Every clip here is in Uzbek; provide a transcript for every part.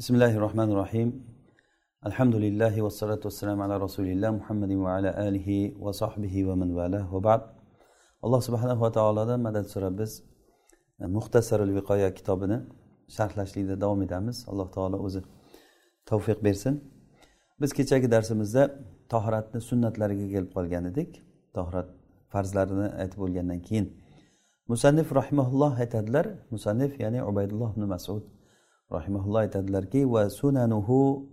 بسم الله الرحمن الرحيم الحمد لله والصلاة والسلام على رسول الله محمد وعلى آله وصحبه ومن والاه وبعد alloh subhanahu va taolodan madad so'rab biz muxtasarul viqoya kitobini sharhlashlikda davom etamiz alloh taolo o'zi tavfiq bersin biz kechagi darsimizda tohratni sunnatlariga kelib qolgan edik tohrat farzlarini aytib bo'lgandan keyin musannif rahimaulloh aytadilar musannif ya'ni ubaydulloh ibn masud Rahimaulloh aytadilarki va sunanuhu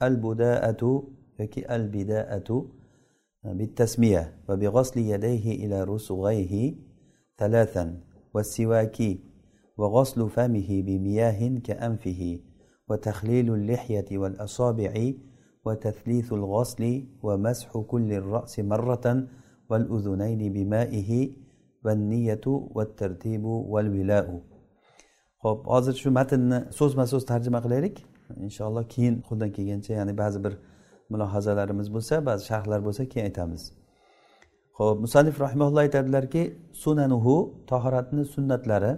al budaatu yoki al بالتسمية وبغسل يديه إلى رسغيه ثلاثا والسواك وغسل فمه بمياه كأنفه وتخليل اللحية والأصابع وتثليث الغسل ومسح كل الرأس مرة والأذنين بمائه والنية والترتيب والولاء. Ho'p hozir shu matnni so'zma so'z tarjima qilaylik. Inshaalloh keyin qo'ldan kelgancha ya'ni ba'zi bir mulohazalarimiz bo'lsa ba'zi sharhlar bo'lsa keyin aytamiz. Ho'p musanif rahimaulloh aytadilarki sunanuhu tohoratni sunnatlari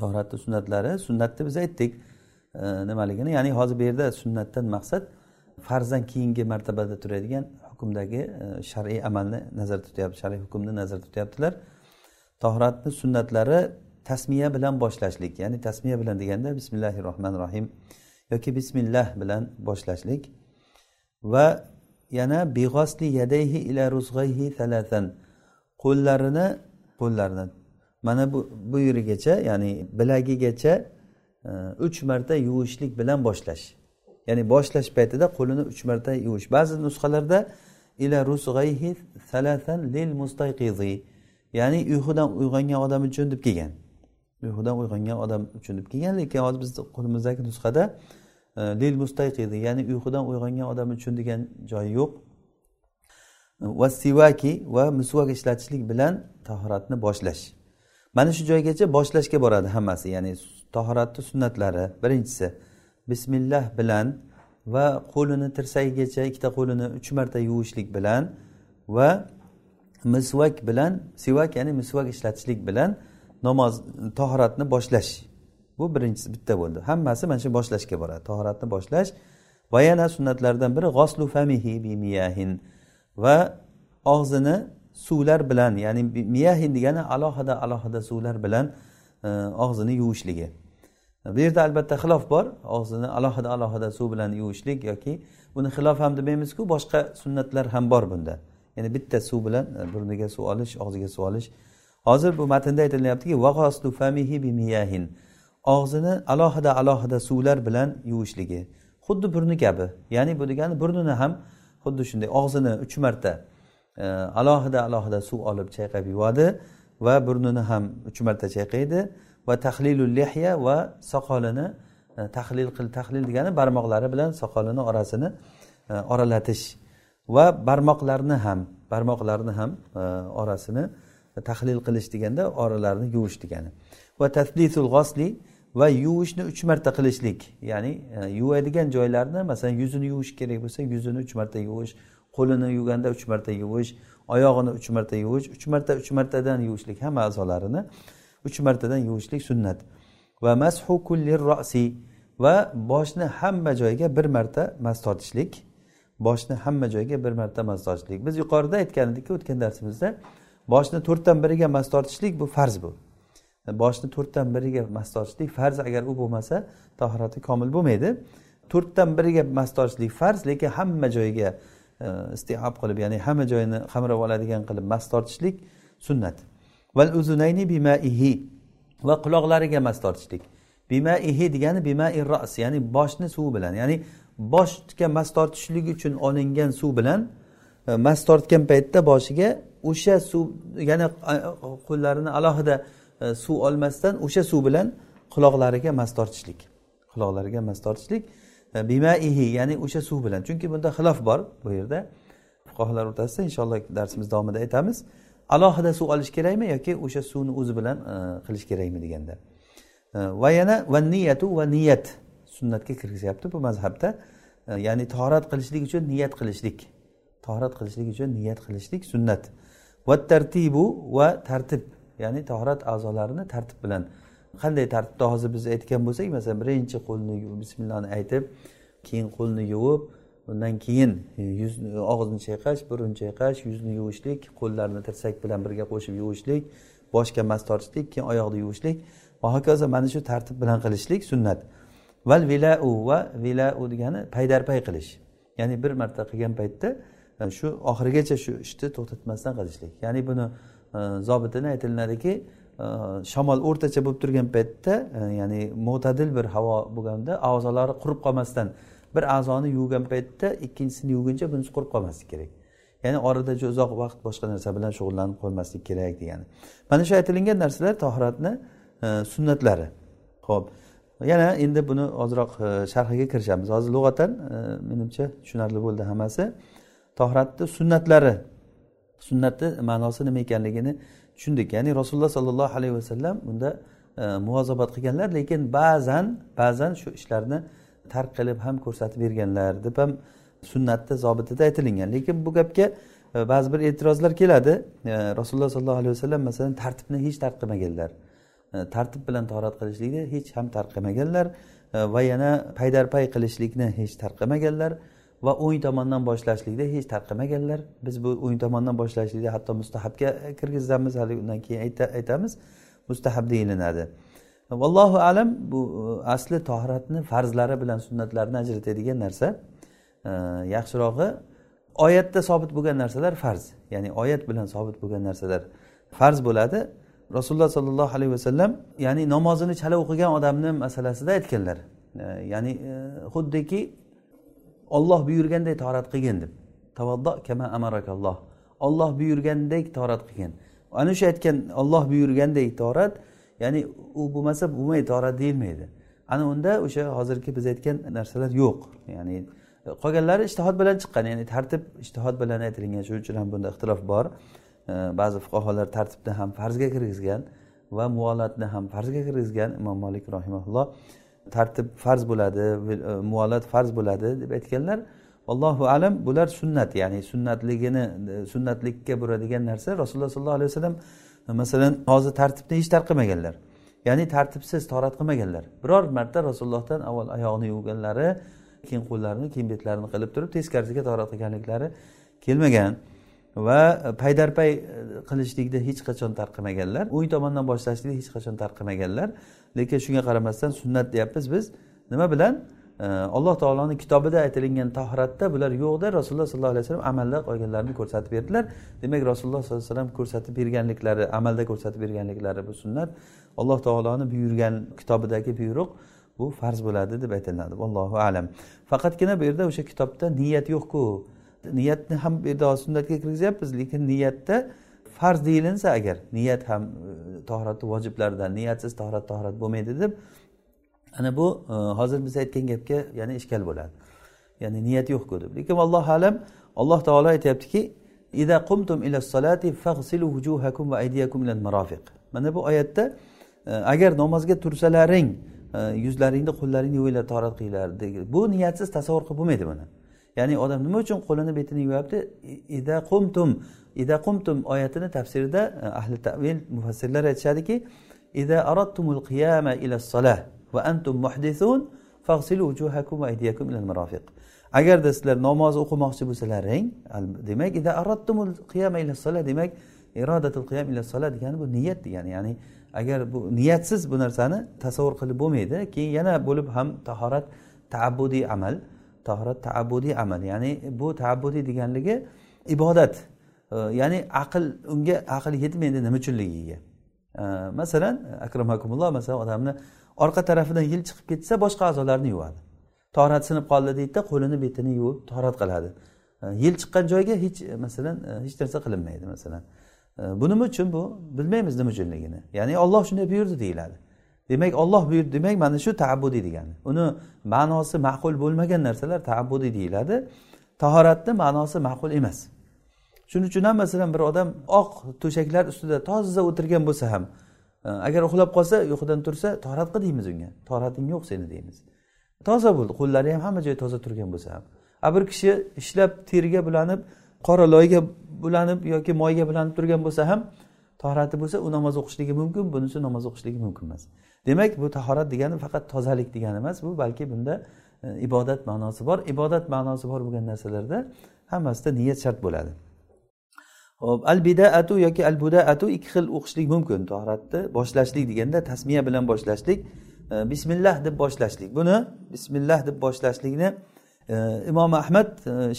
tohoratni sunnatlari sunnatni biz aytdik. Nimaligini? Ya'ni hozir bu yerda sunnatdan maqsad farzdan keyingi martabada turadigan hukmdagi e, shar'iy amalni nazarda tutyapti shar'iy hukmni nazarda tutyaptilar. Tohoratni sunnatlari tasmiya bilan boshlashlik ya'ni tasmiya bilan deganda bismillahi rohmanir rohim yoki bismillah bilan boshlashlik. Va yana beg'osli yadayhi ila ruzg'ayhi talatan qo'llarini qo'llarini. Mana bu bu yerigacha ya'ni bilagigacha e, uch marta yuvishlik bilan boshlash. Ya'ni boshlash paytida qo'lini uch marta yuvish. Ba'zi nusxalarda ila ruzg'ayhi talatan lil mustayqizi ya'ni uyqudan uyg'ongan odam uchun deb kelgan. Uyqudan uyg'ongan odam uchun deb kelgan lekin hozir bizni qo'limizdagi nusxada e, lil mustayqidi ya'ni uyqudan uyg'ongan odam uchun degan joyi yo'q. Va sivaki va misvak ishlatishlik bilan tahoratni boshlash. Mana shu joygacha boshlashga boradi hammasi ya'ni tahoratni sunnatlari. Birinchisi bismillah bilan va qo'lini tirsagigacha ikkita qo'lini uch marta yuvishlik bilan va misvak bilan sivak ya'ni misvak ishlatishlik bilan namoz tahoratni boshlash. Bu birinchisi bitta bo'ldi. Hammasi mana shu boshlashga boradi. Tahoratni boshlash va yana sunnatlardan biri g'oslu famihi bimiyahin va og'zini suvlar bilan ya'ni miyahin degani alohida alohida suvlar bilan e, og'zini yuvishligi. Bu yerda albatta xilof bor. Og'zini alohida alohida suv bilan yuvishlik yoki buni xilof ham demaymizku boshqa sunnatlar ham bor bunda. Ya'ni bitta suv bilan e, burniga suv olish og'ziga suv olish hozir bu matnda aytilyaptiki og'zini alohida alohida suvlar bilan yuvishligi. Xuddi burni kabi. Ya'ni bu degani burnini ham xuddi shunday og'zini uch marta e, alohida alohida suv olib chayqab yuvadi va burnini ham uch marta chayqaydi. Va tahlilul lehya va soqolini e, tahlil qil tahlil degani barmoqlari bilan soqolini orasini e, oralatish va barmoqlarni ham barmoqlarni ham orasini tahlil qilish deganda oralarni yuvish degani. Va taslisul g'osli va yuvishni uch marta qilishlik ya'ni e, yuvadigan joylarni masalan yuzini yuvish kerak bo'lsa yuzini uch marta yuvish qo'lini yuvganda uch marta yuvish oyog'ini uch marta yuvish uch marta uch martadan yuvishlik hamma a'zolarini uch martadan yuvishlik sunnat. Va mashu kulli rosi va boshni hamma joyiga bir marta mas tortishlik boshni hamma joyiga bir marta mas tortishlik. Biz yuqorida aytgan edikki o'tgan darsimizda boshni to'rtdan biriga mas tortishlik bu farz bu. Boshni to'rtdan biriga mas tortishlik farz agar u bo'lmasa tahorati komil bo'lmaydi. To'rtdan biriga mas tortishlik farz lekin hamma joyiga e, istihob qilib ya'ni hamma joyini qamrab oladigan qilib mas tortishlik sunnat. Val uzunayni bimaihi va quloqlariga mas tortishlik. Bimaihi degani bimai ras ya'ni boshni suvi bilan ya'ni boshga mas tortishlik uchun olingan suv bilan e, mas tortgan paytda boshiga o'sha suv yana qo'llarini alohida e, suv olmasdan o'sha suv bilan quloqlariga mas tortishlik. Quloqlariga mas tortishlik e, bimaihi ya'ni o'sha suv bilan. Chunki bunda xilof bor bu yerda. Fuqarolar o'rtasida inshaalloh darsimiz davomida aytamiz. Alohida suv olish kerakmi yoki o'sha suvni o'zi bilan e, qilish kerakmi deganda. Va yana va niyatu va niyat sunnatga kirgizyapti bu mazhabda. Ya'ni tohorat qilishlik uchun niyat qilishlik. Tohorat qilishlik uchun niyat qilishlik sunnat. Va tartibu va tartib ya'ni tahorat a'zolarini tartib bilan. Qanday tartibda hozir biz aytgan bo'lsak masalan birinchi qo'lni bismillahni aytib keyin qo'lni yuvib undan keyin e, yuzni e, og'izni chayqash burun chayqash yuzni yuvishlik qo'llarni tirsak bilan birga qo'shib yuvishlik boshga mas tortishlik keyin oyoqni yuvishlik. Va hokazo mana shu tartib bilan qilishlik sunnat. Val vilau va vilau degani paydarpay qilish. Ya'ni bir marta qilgan paytda E, shu oxirigacha shu ishni to'xtatmasdan qilishlik. Ya'ni buni e, zobitini aytilinadiki e, shamol o'rtacha bo'lib turgan paytda ya'ni mo'tadil bir havo bo'lganda a'zolari qurib qolmasdan bir a'zoni yuvgan paytda ikkinchisini yuvguncha bunisi qurib qolmasligi kerak. Ya'ni orada juda uzoq vaqt boshqa narsa bilan shug'ullanib qolmaslik kerak degani. Mana shu aytilingan narsalar tohiratni sunnatlari. Ho'p yana endi buni ozroq sharhiga kirishamiz. Hozir lug'atan menimcha tushunarli bo'ldi hammasi. Tohratni sunnatlari. Sunnatni ma'nosi nima ekanligini tushundik. Ya'ni rasululloh sollallohu alayhi vasallam bunda e, muvozabat qilganlar lekin ba'zan ba'zan shu ishlarni tark qilib ham ko'rsatib berganlar deb ham sunnatda zobitida aytilingan lekin bu gapga e, ba'zi bir e'tirozlar keladi. E, rasululloh sollallohu alayhi vasallam masalan tartibni hech tark qilmaganlar. E, tartib bilan torat qilishlikni hech ham tark qilmaganlar. E, va yana paydar pay qilishlikni hech tark qilmaganlar. Va o'ng tomondan boshlashlikni hech tarqamaganlar. Biz bu o'ng tomondan boshlashlikni hatto mustahabga kirgizamiz hali undan keyin aytamiz mustahab deyilinadi vallohu alam bu e, asli tohratni farzlari bilan sunnatlarini ajratadigan narsa. E, yaxshirog'i oyatda sobit bo'lgan narsalar farz. Ya'ni oyat bilan sobit bo'lgan narsalar farz bo'ladi. Rasululloh sollallohu alayhi vasallam ya'ni namozini chala o'qigan odamni masalasida aytganlar. E, ya'ni xuddiki olloh buyurganday torat qilgin deb. Tavaddo kama amarakalloh olloh buyurgandek torat qilgin. Ana shu aytgan olloh buyurgandek torat ya'ni u bo'lmasa bo'lmaydi torat deyilmaydi. Ana unda o'sha hozirgi biz aytgan narsalar yo'q. Ya'ni qolganlari ishtihod bilan chiqqan ya'ni tartib ishtihod bilan aytilgan shuning uchun ham bunda ixtilof bor. Ba'zi fuqarolar tartibni ham farzga kirgizgan va muolatni ham farzga kirgizgan imom molik rahimaulloh tartib farz bo'ladi e, muolat farz bo'ladi deb aytganlar allohu alam bular sunnat ya'ni sunnatligini e, sunnatlikka buradigan narsa. Rasululloh sollallohu alayhi vasallam e, masalan hozir tartibni hech tark qilmaganlar ya'ni tartibsiz torat qilmaganlar. Biror marta rasulullohdan avval oyog'ini yuvganlari keyin qo'llarini keyin betlarini qilib turib teskarisiga torat qilganliklari kelmagan. Va paydarpay e, qilishlikda hech qachon tarqamaganlar. O'ng tomondan boshlashlikda hech qachon tarqamaganlar. Lekin shunga qaramasdan sunnat deyapmiz biz. Nima bilan? E, Alloh taoloni kitobida aytilingan tahoratda bular yo'qda. Rasululloh sollallohu alayhi vasallam amalda qolganlarini ko'rsatib berdilar. Demak rasululloh sollallohu alayhi vasallam ko'rsatib berganliklari amalda ko'rsatib berganliklari bu sunnat. Alloh taoloni buyurgan kitobidagi buyruq bu farz bo'ladi deb aytiladi. Allohu alam. Faqatgina bu yerda o'sha kitobda niyat yo'qku. Niyatni ham bu yerda sunnatga kirgizyapmiz lekin niyatda farz deyilinsa agar niyat ham e, tohratni vojiblaridan niyatsiz tohrat tohrat bo'lmaydi deb ana bu e, hozir biz aytgan gapga ya'ni ishkal bo'ladi. Ya'ni niyat yo'qku deb. Lekin allohu alam alloh taolo aytyaptiki ida qumtum ila solati fag'silu vujuhakum va aydiyakum ila marafiq mana bu oyatda e, agar namozga tursalaring e, yuzlaringni qo'llaringni yuvinglar torat qilinglar bu niyatsiz tasavvur qilib bo'lmaydi buni. Ya'ni odam nima uchun qo'lini betini yuvyapti ida qumtum. Ida qumtum oyatini tafsirida e, ahli tavil mufassirlar aytishadiki ida aradtumul qiyama ila solah va antum muhdisun fag'silu wujuhakum va aydiyakum ilal marafiq. Agarda sizlar namoz o'qimoqchi bo'lsalaring demak ida aradtumul qiyama ila sola demak irodatul qiyam ila sola degani bu niyat degani ya'ni agar bu niyatsiz bu narsani tasavvur qilib bo'lmaydi keyin yana bo'lib ham tahorat taabbudiy amal tahorat taabbudiy amal. Ya'ni bu taabbudiy deganligi ibodat. Ya'ni aql unga aql yetmaydi nima uchunligiga. Masalan akramakumulloh masalan odamni orqa tarafidan yil chiqib ketsa boshqa a'zolarni yuvadi. Torat sinib qoldi deydida qo'lini betini yuvib torat qiladi. Yil chiqqan joyga hech masalan e, hech narsa qilinmaydi masalan. Bu nima uchun bu? Bilmaymiz nima uchunligini. Ya'ni olloh shunday buyurdi deyiladi. Demak olloh buyurdi demak mana shu taabbudiy degani. Uni ma'nosi ma'qul bo'lmagan narsalar taabbudiy deyiladi. Tahoratni ma'nosi ma'qul emas. Shuning uchun ham masalan bir odam oq to'shaklar ustida toza o'tirgan bo'lsa ham e, agar uxlab qolsa uyqudan tursa torat qil deymiz unga. Torating yo'q seni deymiz. Toza bo'ldi qo'llari ham hamma joyi toza turgan bo'lsa ham. A bir kishi ishlab teriga bulanib qora loyga bulanib yoki moyga bulanib turgan bo'lsa ham tohrati bo'lsa u namoz o'qishligi mumkin bunisi namoz o'qishligi mumkin emas. Demak bu tahorat degani faqat tozalik degani emas bu balki bunda e, ibodat ma'nosi bor. Ibodat ma'nosi bor bo'lgan narsalarda hammasida niyat shart bo'ladi. Hop al bidaatu yoki al budaatu ikki xil o'qishlik mumkin. Tahoratni boshlashlik deganda tasmiya bilan boshlashlik e, bismillah deb boshlashlik. Buni bismillah deb boshlashlikni e, imom ahmad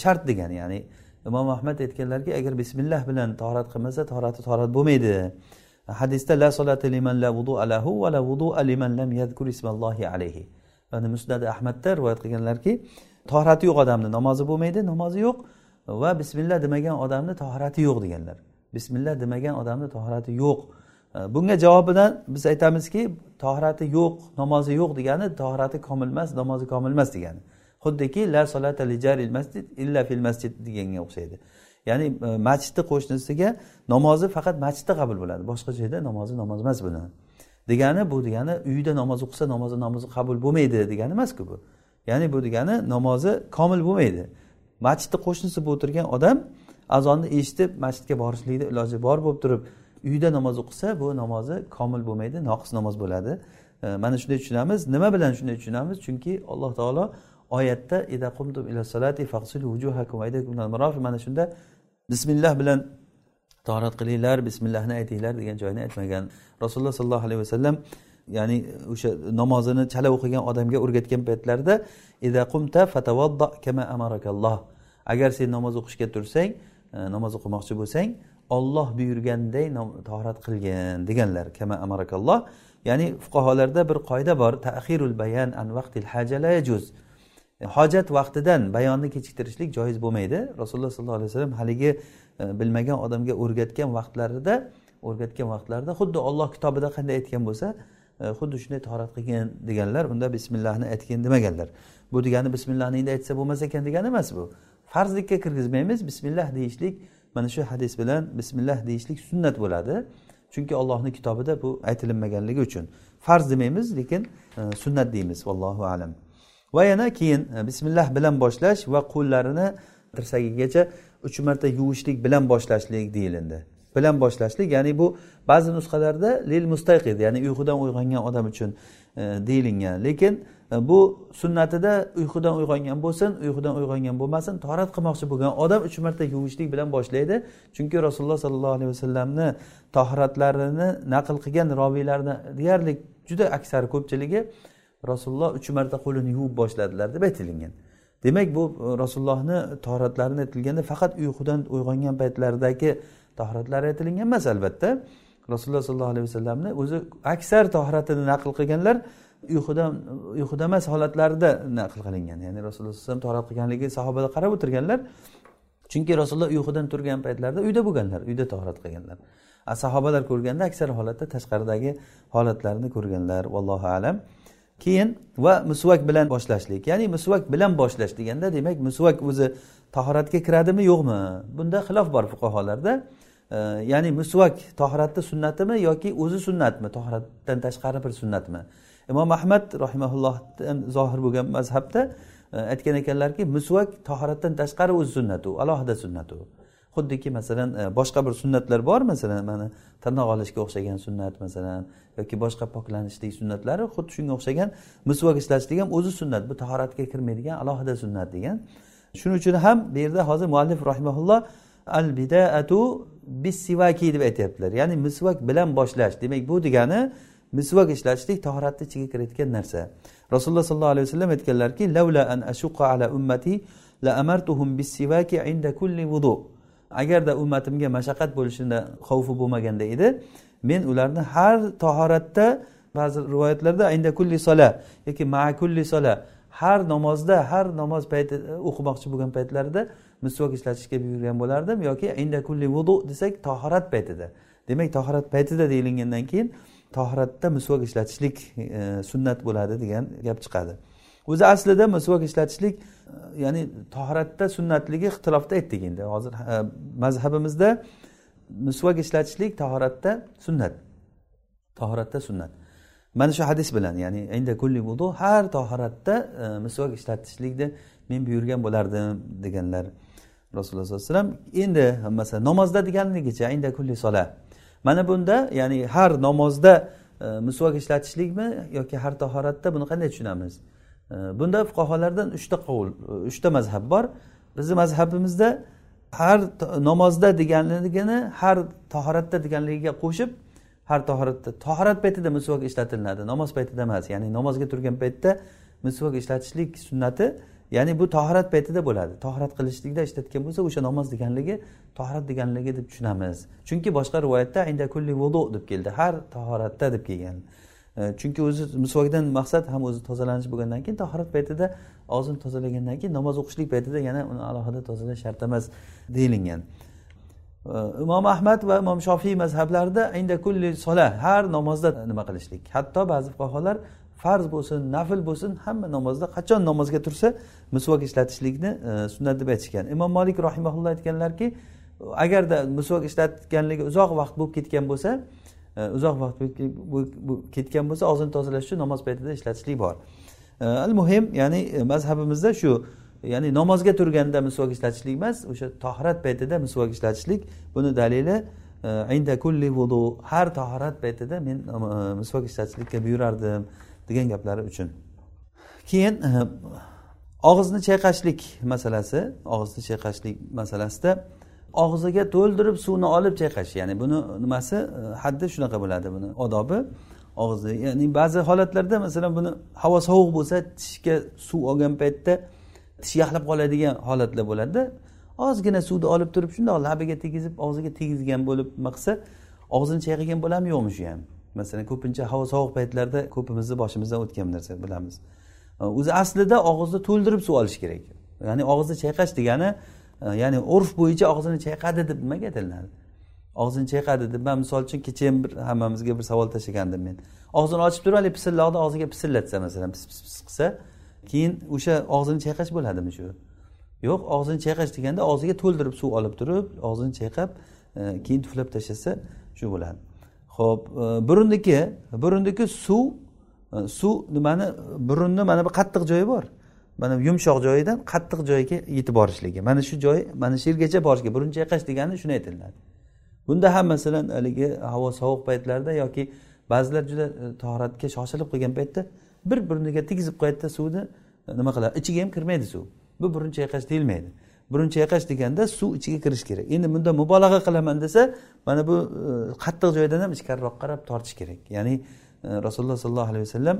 shart degan ya'ni imom ahmad aytganlarki agar bismillah bilan tahorat qilmasa tahorati tahorat bo'lmaydi. Hadisda la solati liman la vudu alahu va la vudu liman lam yadkur ismallohi alayhi. Yani musnadi ahmadda rivoyat qilganlarki tahorati yo'q odamni namozi bo'lmaydi namozi yo'q va bismillah demagan odamni tahorati yo'q deganlar. Bismillah demagan odamni tahorati yo'q. E, bunga javobidan biz aytamizki tahorati yo'q namozi yo'q degani tahorati komil emas namozi komil emas degani. Xuddiki la solata li jaril masjid illa fil masjid deganga o'xshaydi. Ya'ni e, masjidni qo'shnisiga namozi faqat masjidda qabul bo'ladi. Boshqa joyda namozi namoz emas buni. Degani bu degani uyida namoz o'qisa namozi namozi qabul bo'lmaydi degani emasku bu. Ya'ni bu degani namozi komil bo'lmaydi. Masjidni qo'shnisi bo'lib o'tirgan odam azonni eshitib masjidga borishlikni iloji bor bo'lib turib uyida namoz o'qisa bu namozi komil bo'lmaydi noqis namoz bo'ladi. E, mana shunday tushunamiz. Nima bilan shunday tushunamiz? Chunki alloh taolo oyatda mana shunda bismillah bilan torat qilinglar bismillahni aytinglar degan joyini aytmagan. Rasululloh sollallohu alayhi vasallam ya'ni o'sha namozini chala o'qigan odamga o'rgatgan paytlarida agar sen namoz o'qishga tursang e, namoz o'qimoqchi bo'lsang olloh buyurganday torat qilgin deganlar kama amarakalloh. Ya'ni fuqarolarda bir qoida bor tahirul bayan an vaqtil haja la yajuz. Hojat vaqtidan bayonni kechiktirishlik joiz bo'lmaydi. Rasululloh sollallohu alayhi vasallam haligi e, bilmagan odamga o'rgatgan vaqtlarida o'rgatgan vaqtlarida xuddi olloh kitobida qanday aytgan bo'lsa e, xuddi shunday tahorat qilgin deganlar unda bismillahni aytgin demaganlar. Bu degani bismillahni endi aytsa bo'lmas ekan degani emas bu. Farzlikka kirgizmaymiz bismillah deyishlik mana shu hadis bilan bismillah deyishlik sunnat bo'ladi. Chunki ollohni kitobida bu aytilinmaganligi uchun. Farz demaymiz lekin e, sunnat deymiz vallohu alam. Va yana keyin e, bismillah bilan boshlash va qo'llarini tirsagigacha uch marta yuvishlik bilan boshlashlik deyilindi. Bilan boshlashlik ya'ni bu ba'zi nusxalarda lil mustayqid ya'ni uyqudan uyg'ongan odam uchun e, deyilingan lekin e, bu sunnatida uyqudan uyg'ongan bo'lsin uyqudan uyg'ongan bo'lmasin torat qilmoqchi bo'lgan odam uch marta yuvishlik bilan boshlaydi. Chunki rasululloh sollallohu alayhi vasallamni tohiratlarini naql qilgan robiylarni deyarli juda aksari ko'pchiligi rasululloh uch marta qo'lini yuvib boshladilar deb aytilingan demak bu e, rasulullohni tahoratlarini aytilganda faqat uyqudan uyg'ongan paytlaridagi tahoratlari aytilingan emas albatta. Rasululloh sollallohu alayhi vasallamni o'zi aksar tahoratini naql qilganlar uyqudan uyquda emas holatlarida naql qilingan. Ya'ni rasululloh alayhi vasallam tahorat qilganligi sahobalar qarab o'tirganlar. Chunki rasululloh uyqudan turgan paytlarida uyda bo'lganlar uyda tahorat qilganlar. Sahobalar ko'rganda aksar holatda tashqaridagi holatlarni ko'rganlar. Vallohu alam. Keyin va musvak bilan boshlashlik. Ya'ni musvak bilan boshlash deganda demak musvak o'zi tahoratga kiradimi yo'qmi? Bunda xilof bor fuqarolarda. E, ya'ni musvak tahoratni sunnatimi yoki o'zi sunnatmi? Tahoratdan tashqari bir sunnatmi? Imom ahmad rahimaullohdan zohir bo'lgan mazhabda e, aytgan ekanlarki musvak tahoratdan tashqari o'zi sunnat u alohida sunnat u. xuddiki masalan e, boshqa bir sunnatlar bor masalan mana tirnoq olishga o'xshagan sunnat masalan yoki boshqa poklanishlik sunnatlari xuddi shunga o'xshagan misvok ishlatishlik ham o'zi sunnat bu tahoratga kirmaydigan alohida sunnat degan. Shuning uchun ham bu yerda hozir muallif rahimaulloh al bidaatu bis sivaki deb aytyaptilar. Ya'ni misvak bilan boshlash demak bu degani misvak ishlatishlik tahoratni ichiga kirayotgan narsa. Rasululloh sollallohu alayhi vasallam aytganlarki lavla an ashuqa ala ummati la amartuhum bis sivaki inda kulli vudu' agarda ummatimga mashaqqat bo'lishini xavfi bo'lmaganda edi men ularni har tahoratda ba'zi rivoyatlarda ayda kulli sola yoki ma kulli sola har namozda har namoz payti o'qimoqchi bo'lgan paytlarida misvok ishlatishga buyurgan bo'lardim yoki inda kulli vudu desak tahorat paytida. Demak tahorat paytida deyilgandan keyin tahoratda misvok ishlatishlik e, sunnat bo'ladi degan gap chiqadi. O'zi aslida misvok ishlatishlik e, ya'ni tahoratda sunnatligi ixtilofda aytdik endi. Hozir e, mazhabimizda misvok ishlatishlik tahoratda sunnat. Tahoratda sunnat. Mana shu hadis bilan ya'ni inda kulli vudu har tahoratda e, misvak ishlatishlikni men buyurgan bo'lardim deganlar rasululloh sollallohu alayhi vasallam. Endi masalan namozda deganligicha inda kulli sola. Mana bunda ya'ni har namozda e, ishlatishlikmi yoki har tahoratda buni qanday tushunamiz? Bunda fuqarolardan uchta qovul uchta mazhab bor. Bizni mazhabimizda har namozda deganligini har tahoratda deganligiga qo'shib har tahoratda tahorat paytida misvok ishlatilinadi namoz paytida emas ya'ni namozga turgan paytda misvok ishlatishlik sunnati ya'ni bu tahorat paytida bo'ladi. Tahorat qilishlikda ishlatgan bo'lsa o'sha namoz deganligi tahorat deganligi deb tushunamiz. Chunki boshqa rivoyatda inda kulli vudu deb keldi. Har tahoratda deb kelgan. Chunki o'zi misvokdan maqsad ham o'zi tozalanish bo'lgandan keyin tahorat paytida og'zini tozalagandan keyin namoz o'qishlik paytida yana uni alohida tozalash shart emas deyilgan. Imom ahmad va imom shofiy mazhablarida inda kulli sola har namozda nima qilishlik? Hatto ba'zi fuqarolar farz bo'lsin nafl bo'lsin hamma namozda qachon namozga tursa misvok ishlatishlikni e, sunnat deb aytishgan. Imom molik rahimaulloh aytganlarki agarda misvok ishlatganligi uzoq vaqt bo'lib ketgan bo'lsa uzoq vaqt ketgan bo'lsa og'zini tozalash uchun namoz paytida ishlatishlik bor. Al muhim ya'ni e, mazhabimizda shu ya'ni namozga turganda misvok ishlatishlik emas o'sha tohirat paytida misvok ishlatishlik buni dalili e, inda kulli vudu har tohirat paytida men e, misvok ishlatishlikka buyurardim degan gaplari uchun. Keyin og'izni chayqashlik masalasi og'izni chayqashlik masalasida og'ziga to'ldirib suvni olib chayqash ya'ni buni nimasi e, haddi shunaqa bo'ladi buni odobi. Og'izni ya'ni ba'zi holatlarda masalan buni havo sovuq bo'lsa tishga suv olgan paytda tish yaxlab qoladigan holatlar bo'ladida. Ozgina suvni olib turib shundoq labiga tegizib og'ziga tegizgan bo'lib nima qilsa og'zini chayqagan bo'ladimi? Yo'qmi shu ham. Masalan ko'pincha havo sovuq paytlarda ko'pimizni boshimizdan o'tgan narsa bilamiz. E, o'zi aslida og'izni to'ldirib suv olish kerak. Ya'ni og'izni chayqash degani ya'ni urf bo'yicha og'zini chayqadi deb nimaga aytiladi og'zini chayqadi deb man misol uchun kecha ham bir hammamizga bir savol tashlagandim men. Og'zini ochib turib haligi pisilloqni og'ziga pisillatsa masalan pis pis pis qilsa keyin o'sha og'zini chayqash bo'ladimi shu? Yo'q og'zini chayqash deganda og'ziga to'ldirib suv olib turib og'zini chayqab e, keyin tuflab tashlasa shu bo'ladi. Ho'p e, burunniki burunniki suv e, suv nimani burunni mana bu qattiq joyi bor. Mana yumshoq joyidan qattiq joyga yetib borishligi. Mana shu joy mana shu yergacha borishga burun chayqash degani shuni aytiladi. Bunda ham masalan haligi havo sovuq paytlarda yoki ba'zilar juda e, tahoratga shoshilib qolgan paytda bir burniga tegizib qo'yadida suvni e, nima qiladi? Ichiga ham kirmaydi suv. Bu burun chayqash deyilmaydi. Burun chayqash deganda suv ichiga kirishi kerak. Endi bunda mubolag'a qilaman desa mana bu e, qattiq joydan ham ichkariroq qarab tortish kerak. Ya'ni rasululloh sollallohu alayhi vasallam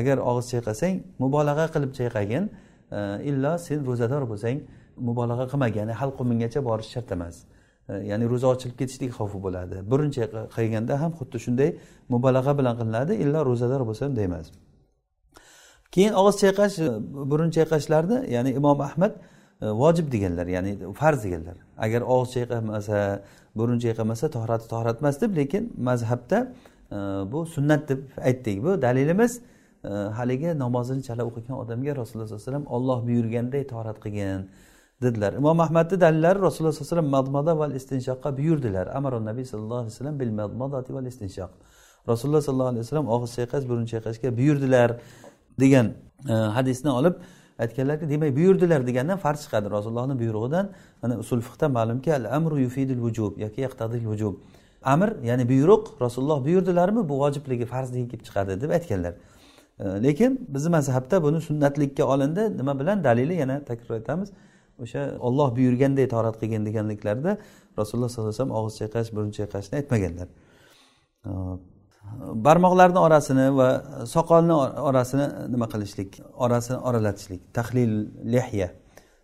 agar og'iz chayqasang mubolag'a qilib chayqagin. Illo sen ro'zador bo'lsang mubolag'a qilmagin ya'ni halqumingacha borish shart emas. Ya'ni ro'za ochilib ketishlik xavfi bo'ladi. Burun chayqaganda ham xuddi shunday mubolag'a bilan qilinadi illo ro'zador bo'lsa unday emas keyin og'iz chayqash e, burun chayqashlarni ya'ni imom ahmad e, vojib deganlar ya'ni farz deganlar. Agar og'iz chayqamasa burun chayqamasa tohrati tohrat emas deb lekin mazhabda bu sunnat deb aytdik. Bu dalilimiz e, haligi namozini chala o'qigan odamga rasululloh sallallohu alayhi vasallam olloh buyurganday torat qilgin dedilar. Imom ahmadni dalillari rasululloh sallallohu alayhi vasallam madmada val istinshoqqa buyurdilar. Amaron nabiy sallallohu alayhi vasallam bil madmadati val istinshoq rasululloh sollallohu alayhi vasallam og'iz chayqash burun chayqashga buyurdilar degan e, hadisni olib aytganlarki demak buyurdilar degandan farq chiqadi. Rasulullohni buyrug'idan mana usul fiqda ma'lumki al amru yufidul vujub yoki yaqtadil vujub amr ya'ni buyruq rasululloh buyurdilarmi bu vojibligi farzligi kelib chiqadi deb aytganlar. Lekin bizni mazhabda buni sunnatlikka olindi nima bilan? Dalili yana takror aytamiz. O'sha olloh buyurganday torat qilgin deganliklarida rasululloh sollallohu alayhi vasallam og'iz chayqash burun chayqashni aytmaganlar. Barmoqlarni orasini va soqolni orasini nima qilishlik orasini oralatishlik tahlil lehya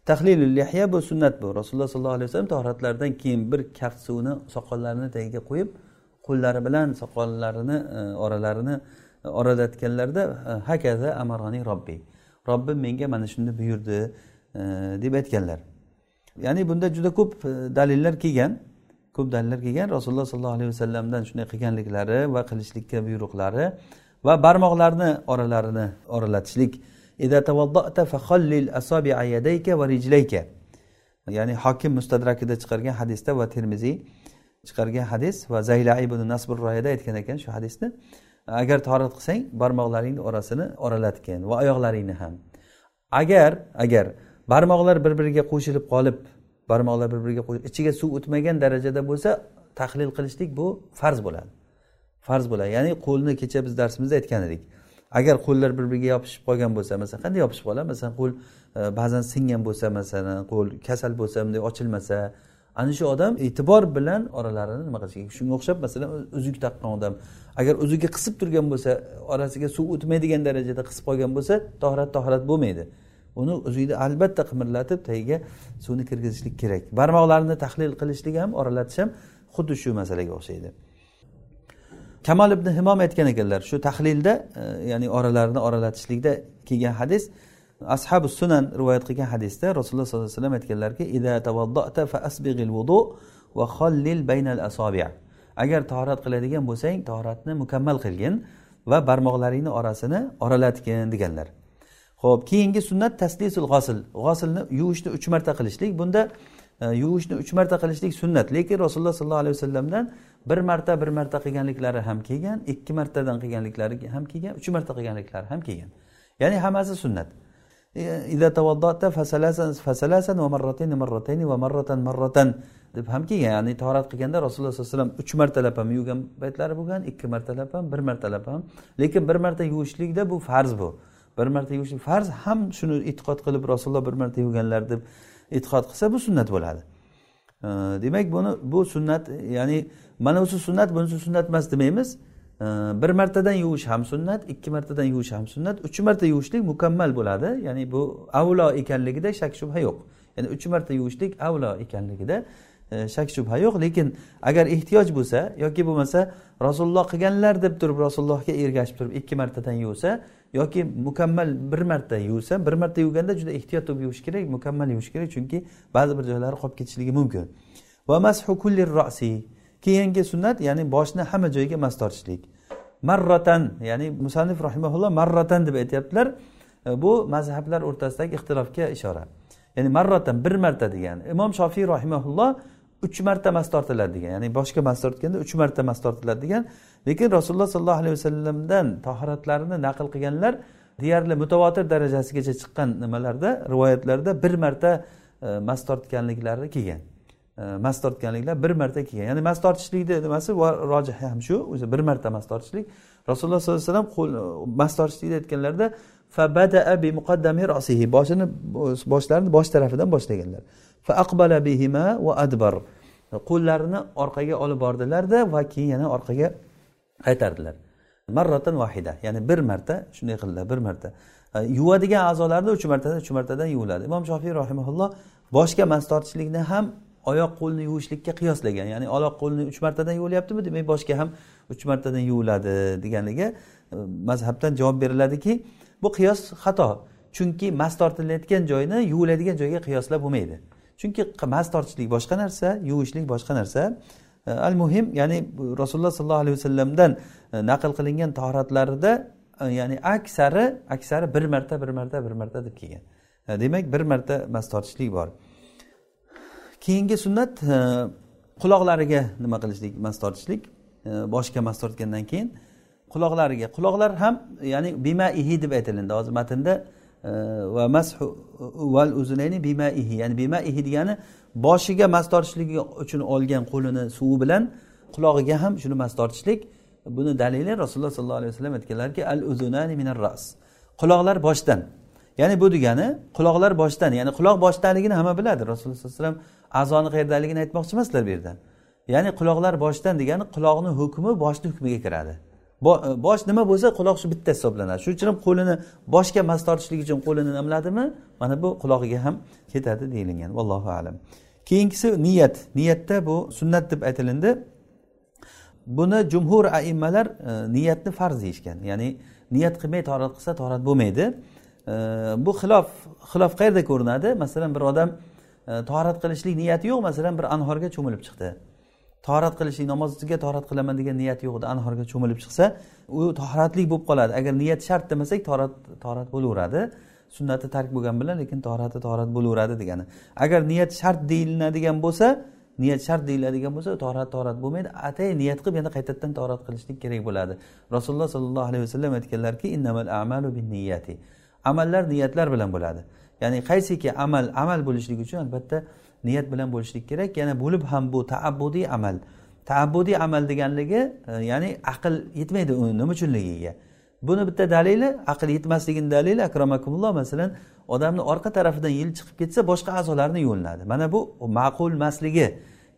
tahlilul lihya bu sunnat bu. Rasululloh sollallohu alayhi vasallam tahoratlardan keyin bir kaft suvni soqollarini tagiga qo'yib qo'llari bilan soqollarini e, oralarini e, oralatganlarida e, hakaza amaroni robbiy robbim menga mana shuni buyurdi deb aytganlar. Ya'ni bunda juda ko'p dalillar kelgan ko'p dalillar kelgan. Rasululloh sollallohu alayhi vasallamdan shunday qilganliklari va qilishlikka buyruqlari va barmoqlarni oralarini oralatishlik ya'ni hokim mustadrakida chiqargan hadisda va termiziy chiqargan hadis va zaylai ibn nasbur royada aytgan ekan shu hadisni. Agar torat qilsang barmoqlaringni orasini oralatgin va oyoqlaringni ham. Agar agar barmoqlar bir biriga qo'shilib qolib barmoqlar bir biriga qo'yib ichiga suv o'tmagan darajada bo'lsa tahlil qilishlik bu farz bo'ladi. Farz bo'ladi. Ya'ni qo'lni kecha biz darsimizda aytgan edik. Agar qo'llar bir biriga yopishib qolgan bo'lsa masalan qanday yopishib qoladi? Masalan qo'l e, ba'zan singan bo'lsa masalan qo'l kasal bo'lsa bunday ochilmasa ana shu odam e'tibor bilan oralarini nima qilish kerak? Shunga o'xshab masalan uzuk taqqan odam agar uzugi qisib turgan bo'lsa orasiga suv o'tmaydigan darajada qisib qolgan bo'lsa tohrat tohrat bo'lmaydi. Uni uzukni albatta qimirlatib tagiga suvni kirgizishlik kerak. Barmoqlarini tahlil qilishlik ham oralatish ham xuddi shu masalaga o'xshaydi. Kamol ibn himom aytgan ekanlar shu tahlilda e, ya'ni oralarni oralatishlikda kelgan hadis ashabi sunan rivoyat qilgan hadisda rasululloh sollallohu alayhi vasallam aytganlarki agar tahorat qiladigan bo'lsang tahoratni mukammal qilgin va barmoqlaringni orasini oralatgin deganlar. Ho'p keyingi sunnat taslisul g'osil. G'osilni yuvishni uch marta qilishlik bunda e, yuvishni uch marta qilishlik sunnat. Lekin rasululloh sollallohu alayhi vasallamdan bir marta bir marta qilganliklari ham kelgan ikki martadan qilganliklari ham kelgan uch marta qilganliklari ham kelgan ya'ni hammasi sunnat إذا توضأت فثلاثا فثلاثا ومرتين مرتين ومرة مرة deb ham kelgan ya'ni tahorat qilganda rasululloh sallallohu alayhi vasallam uch martalab ham yuvgan paytlari bo'lgan ikki martalab ham bir martalab ham lekin bir marta yuvishlikda bu farz bu bir marta yuvishlik farz ham shuni e'tiqod qilib rasululloh bir marta yuvganlar deb e'tiqod qilsa bu sunnat bo'ladi demak buni bu sunnat ya'ni mana bunisi sunnat bunisi sunnat emas demaymiz. Bir martadan yuvish ham sunnat ikki martadan yuvish ham sunnat. Uch marta yuvishlik mukammal bo'ladi. Ya'ni bu avlo ekanligida shak shubha yo'q. Ya'ni uch marta yuvishlik avlo ekanligida e, shak shubha yo'q. Lekin agar ehtiyoj bo'lsa yoki bo'lmasa rasululloh qilganlar deb turib rasulullohga ergashib turib ikki martadan yuvsa yoki mukammal bir marta yuvsa bir marta yuvganda juda ehtiyot bo'lib yuvish kerak mukammal yuvish kerak. Chunki ba'zi bir joylari qolib ketishligi mumkin. Va mashu kulli rosi keyingi sunnat ya'ni boshni hamma joyiga mas tortishlik. Marratan ya'ni musannif rahimaulloh marratan deb aytyaptilar. E, bu mazhablar o'rtasidagi ixtilofga ishora. Ya'ni marratan bir marta degan. Imom shofiy rahimaulloh uch marta mas tortiladi degan. Ya'ni boshga mas tortganda uch marta mas tortiladi degan. Lekin rasululloh sollallohu alayhi vasallamdan tahoratlarini naql qilganlar deyarli mutavotir darajasigacha chiqqan nimalarda rivoyatlarda bir marta e, mas tortganliklari kelgan. E, mast tortganliklar bir marta kelgan. Ya'ni mast tortishlikni nimasi? Rojih ham shu. O'zi bir marta mast tortishlik. Rasululloh sollallohu alayhi vasallam e, mast tortishlikni aytganlarida boshini boshlarini bosh tarafidan boshlaganlar. Fa aqbala bihima va adbar. Qo'llarini orqaga olib bordilarda va keyin yana orqaga qaytardilar. Marratan vahida. Ya'ni bir marta shunday qildilar bir marta. E, yuvadigan a'zolarni uch martadan uch martadan yuviladi. Imom shofiy rahimaulloh boshga mas tortishlikni ham oyoq qo'lni yuvishlikka qiyoslagan ya'ni oyoq qo'lni uch martadan yuvilyaptimi demak boshga ham uch martadan yuviladi deganiga e, mazhabdan javob beriladiki bu qiyos xato. Chunki mas tortilayotgan joyni yuviladigan joyga qiyoslab bo'lmaydi. Chunki mas tortishlik boshqa narsa yuvishlik boshqa narsa. E, Al muhim ya'ni rasululloh sollallohu alayhi vasallamdan e, naql qilingan tahoratlarida ya'ni aksari aksari bir marta bir marta bir marta deb kelgan. Demak bir marta mas tortishlik bor. Keyingi sunnat e, quloqlariga nima qilishlik mas tortishlik e, boshga mas tortgandan keyin quloqlariga. Quloqlar ham ya'ni bimaihi deb aytilindi. Hozir matnda e, va mashu val uzunayni bimaihi ya'ni bimaihi degani boshiga mas tortishligi uchun olgan qo'lini suvi bilan qulog'iga ham shuni mas tortishlik buni dalili rasululloh sollallohu alayhi vasallam aytganlarki al uzunani minar ras. Quloqlar boshdan. Ya'ni bu degani quloqlar boshdan ya'ni quloq boshdaligini hamma biladi. Rasululloh sallallohu alayhi vasallam a'zoni qayerdaligini aytmoqchi emaslar bu yerda ya'ni quloqlar boshdan degani quloqni hukmi boshni hukmiga kiradi. E, bosh nima bo'lsa quloq shu bitta hisoblanadi. Shuning uchun ham qo'lini boshga mas tortishlik uchun qo'lini nimladimi mana bu qulog'iga ham ketadi deyilgan. Vallohu alam. Keyingisi niyat. Niyatda bu sunnat deb aytilindi. Buni jumhur aimmalar e, niyatni farz deyishgan. Ya'ni niyat qilmay torat qilsa torat bo'lmaydi. E, bu xilof xilof qayerda ko'rinadi? Masalan bir odam torat qilishlik niyati yo'q masalan bir anhorga cho'milib chiqdi torat qilishlik namozga torat qilaman degan niyati yo'q edi anhorga cho'milib chiqsa u toratli bo'lib qoladi agar niyat shart demasak torat torat bo'laveradi sunnati tark bo'lgani bilan lekin torati torat bo'laveradi degani agar niyat shart deyilinadigan bo'lsa niyat shart deyiladigan bo'lsa torat torat bo'lmaydi atay niyat qilib yana qaytadan torat qilishlik kerak bo'ladi rasululloh sollallohu alayhi vasallam aytganlarki innamal amalu bin niyati amallar niyatlar bilan bo'ladi ya'ni qaysiki amal amal bo'lishligi uchun albatta niyat bilan bo'lishlik kerak. Yana bo'lib ham bu taabbudiy amal. Taabbudiy amal deganligi e, ya'ni aql yetmaydi uni nima uchunligiga buni bitta dalili aql yetmasligini dalili akramakumulloh masalan odamni orqa tarafidan yil chiqib ketsa boshqa a'zolarni yuvinadi mana bu ma'qul emasligi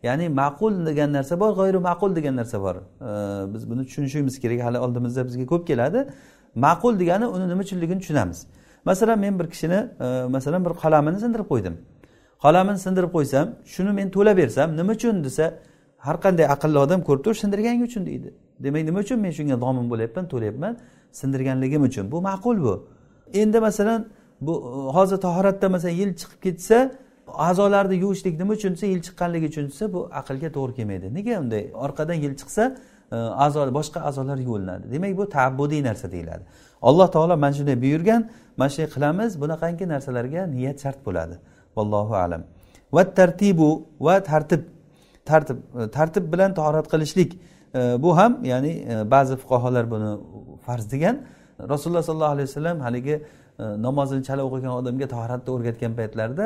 ya'ni ma'qul degan narsa bor g'oyri ma'qul degan narsa bor. E, biz buni tushunishimiz kerak hali oldimizda bizga ko'p keladi. Ma'qul degani uni nima uchunligini tushunamiz. Masalan men bir kishini e, masalan bir qalamini sindirib qo'ydim. Qalamini sindirib qo'ysam shuni men to'lab bersam nima uchun desa har qanday aqlli odam ko'rib turib sindirganing uchun deydi. Demak nima uchun men shunga domin bo'lyapman to'layapman? Sindirganligim uchun. Bu ma'qul bu. Endi masalan bu e, hozir tahoratda masalan yil chiqib ketsa a'zolarni yuvishlik nima uchun desa yil chiqqanligi uchun desa bu aqlga to'g'ri kelmaydi. Nega unday? Orqadan yil chiqsa e, a'zo boshqa a'zolar yuvilinadi demak bu taabbudiy narsa deyiladi. Alloh taolo mana shunday buyurgan mana shunday qilamiz bunaqangi narsalarga niyat shart bo'ladi. Vallohu alam. Va tartibu va tartib. Tartib e, tartib bilan tahorat qilishlik. E, bu ham ya'ni e, ba'zi fuqarolar buni farz degan. Rasululloh sollallohu alayhi vasallam haligi namozini chala o'qigan odamga tahoratni o'rgatgan paytlarida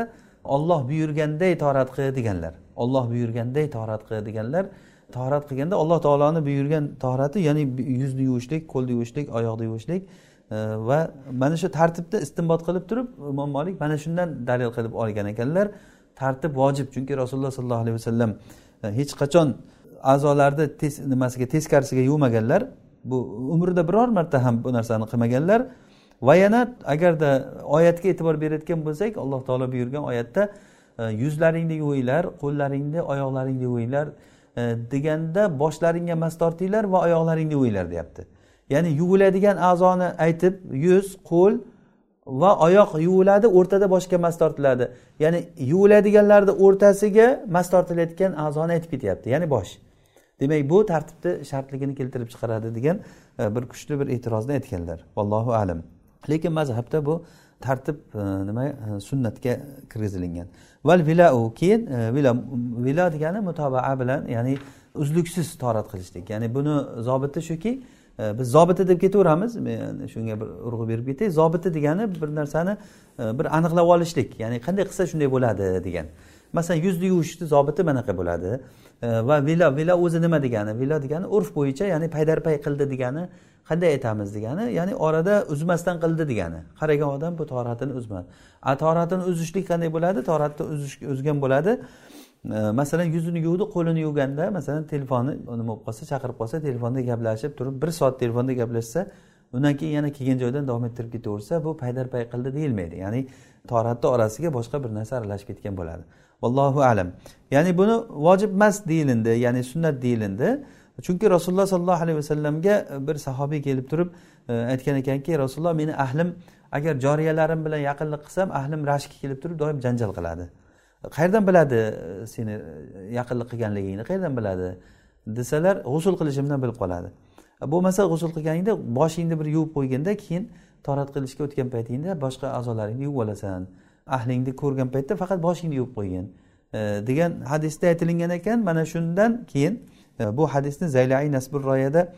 olloh buyurganday tahorat qil deganlar. Olloh buyurganday tahorat qil deganlar. Tahorat qilganda alloh taoloni buyurgan tahorati ya'ni yuzni yuvishlik qo'lni yuvishlik oyoqni yuvishlik va mana shu tartibda istinbot qilib turib imom molik mana shundan dalil qilib olgan ekanlar. Tartib vojib chunki rasululloh sollallohu alayhi vasallam e, hech qachon a'zolarni nimasiga teskarisiga yuvmaganlar. Bu umrida biror marta ham bu narsani qilmaganlar. Va yana agarda oyatga e'tibor berayotgan bo'lsak alloh taolo buyurgan oyatda e, yuzlaringni yuvinglar qo'llaringni oyoqlaringni yuvinglar e, deganda boshlaringga mas tortinglar va oyoqlaringni yuvinglar deyapti. Ya'ni yuviladigan a'zoni aytib yuz qo'l va oyoq yuviladi o'rtada boshga mas tortiladi. Ya'ni yuviladiganlarni o'rtasiga mas tortilayotgan a'zoni aytib ketyapti. Ya'ni bosh. Demak bu tartibni shartligini keltirib chiqaradi degan e, bir kuchli bir e'tirozni aytganlar. Vallohu alam. Lekin mazhabda bu tartib e, nima e, sunnatga kirgizilingan val vilau keyin vila vila degani mutobaa bilan ya'ni uzluksiz torat qilishlik. Ya'ni buni zobiti shuki E, biz zobiti deb ketaveramiz. Men shunga bir urg'u berib ketay. Zobiti degani bir narsani e, bir aniqlab olishlik. Ya'ni qanday qilsa shunday bo'ladi degan. Masalan yuzni yuvishni zobiti manaqa bo'ladi? E, va vilo vilo o'zi nima degani? Vilo degani urf bo'yicha ya'ni paydarpay qildi degani qanday aytamiz degani? Ya'ni orada uzmasdan qildi degani. Qaragan odam bu toratini uzmadi a toratini uzishlik qanday bo'ladi? Toratni uzgan bo'ladi. Masalan yuzini yuvdi qo'lini yuvganda masalan telefoni nima bo'lib qolsa chaqirib qolsa telefonda gaplashib turib bir soat telefonda gaplashsa undan keyin yana kelgan joydan davom ettirib ketaversa bu paydarpay qildi deyilmaydi. Ya'ni toratni orasiga boshqa bir narsa aralashib ketgan bo'ladi. Vallohu alam. Ya'ni buni vojib emas deyilindi ya'ni sunnat deyilindi. Chunki rasululloh sollallohu alayhi vasallamga bir sahobiy kelib turib e, aytgan ekanki rasululloh meni ahlim agar joriyalarim bilan yaqinlik qilsam ahlim rashki kelib turib doim janjal qiladi. Qayerdan biladi e, seni e, yaqinlik qilganligingni? Qayerdan biladi? Desalar g'usul qilishimdan bilib qoladi. E, Bo'lmasa g'usul qilganingda boshingni bir yuvib qo'yganda keyin torat qilishga o'tgan paytingda boshqa a'zolaringni yuvib olasan. Ahlingni ko'rgan paytda faqat boshingni yuvib qo'ygin. Degan hadisda aytilingan ekan mana shundan keyin bu hadisni zaylai nasbur royada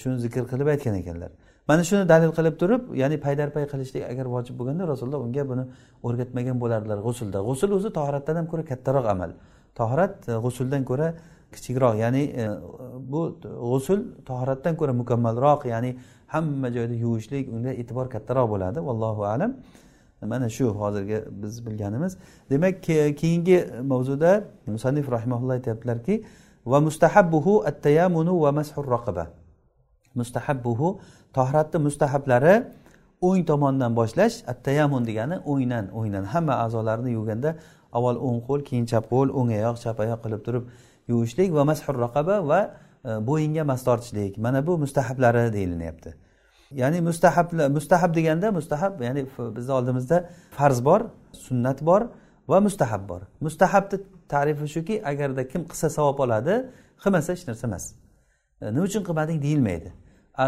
shuni zikr qilib aytgan ekanlar. Mana shuni dalil qilib turib ya'ni paydarpay qilishlik agar vojib bo'lganda rasululloh unga buni o'rgatmagan bo'lardilar g'usulda. G'usul o'zi tahoratdan ham ko'ra kattaroq amal. Tahorat e, g'usuldan ko'ra kichikroq ya'ni e, bu g'usul tahoratdan ko'ra mukammalroq ya'ni hamma joyda yuvishlik unga e'tibor kattaroq bo'ladi. Vallohu alam. Mana shu hozirgi biz bilganimiz. Demak keyingi mavzuda musannif rahimaulloh aytyaptilarki va mustahabbuhu at-tayamunu va mashur raqaba. Mustahabbuhu tohratni mustahablari o'ng tomondan boshlash attayamun degani o'ngdan o'ngdan hamma a'zolarni yuvganda avval o'ng qo'l keyin chap qo'l o'ng oyoq chap oyoq qilib turib yuvishlik va mashur raqaba va e, bo'yinga mas tortishlik. Mana bu mustahablari deyilinyapti. Ya'ni mustahab mustahab deganda mustahab ya'ni bizni oldimizda farz bor sunnat bor va mustahab bor. Mustahabni tarifi shuki agarda kim qilsa savob oladi qilmasa hech narsa emas. E, nima uchun qilmading deyilmaydi.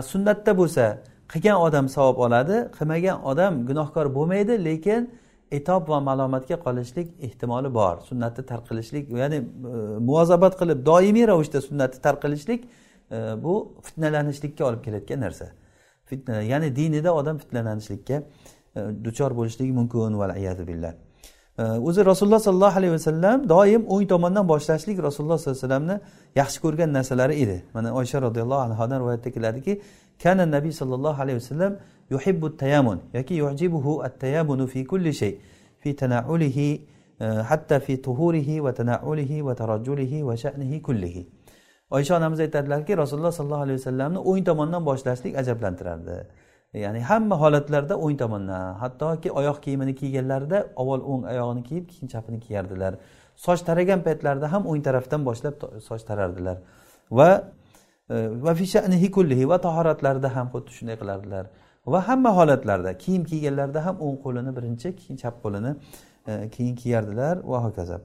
Sunnatda bo'lsa qilgan odam savob oladi qilmagan odam gunohkor bo'lmaydi lekin itob va malomatga qolishlik ehtimoli bor. Sunnatni tark qilishlik ya'ni e, muvozabat qilib doimiy ravishda sunnatni tark qilishlik e, bu fitnalanishlikka olib kelayotgan narsa. Fitna ya'ni dinida odam fitnalanishlikka e, duchor bo'lishligi mumkin billah. O'zi rasululloh sollallohu alayhi vasallam doim o'ng tomondan boshlashlik rasululloh sollallohu alayhi vasallamni yaxshi ko'rgan narsalari edi. Mana oysha roziyallohu anhudan rivoyatda keladiki kana nabiy sollallohu alayhi vasallam yuhibbu tayamun yoki yujibuhu at tayamunu fi kulli shay fi tanaulihi e, hatta fi tuhurihi va tanaulihi va tarajjulihi va sha'nihi kullihi. Oysha onamiz aytadilarki rasululloh sollallohu alayhi vasallamni o'ng tomondan boshlashlik ajablantirardi. Ya'ni hamma holatlarda o'ng tomondan hattoki oyoq kiyimini kiyganlarida avval o'ng oyog'ini kiyib keyin chapini kiyardilar. Soch taragan paytlarida ham o'ng tarafdan boshlab soch tarardilar. Va e, va va fishanihi kullihi va tahoratlarida ham xuddi shunday qilardilar. Va hamma holatlarda kiyim kiyganlarida ham o'ng qo'lini birinchi keyin chap qo'lini e, keyin kiyardilar va hokazo.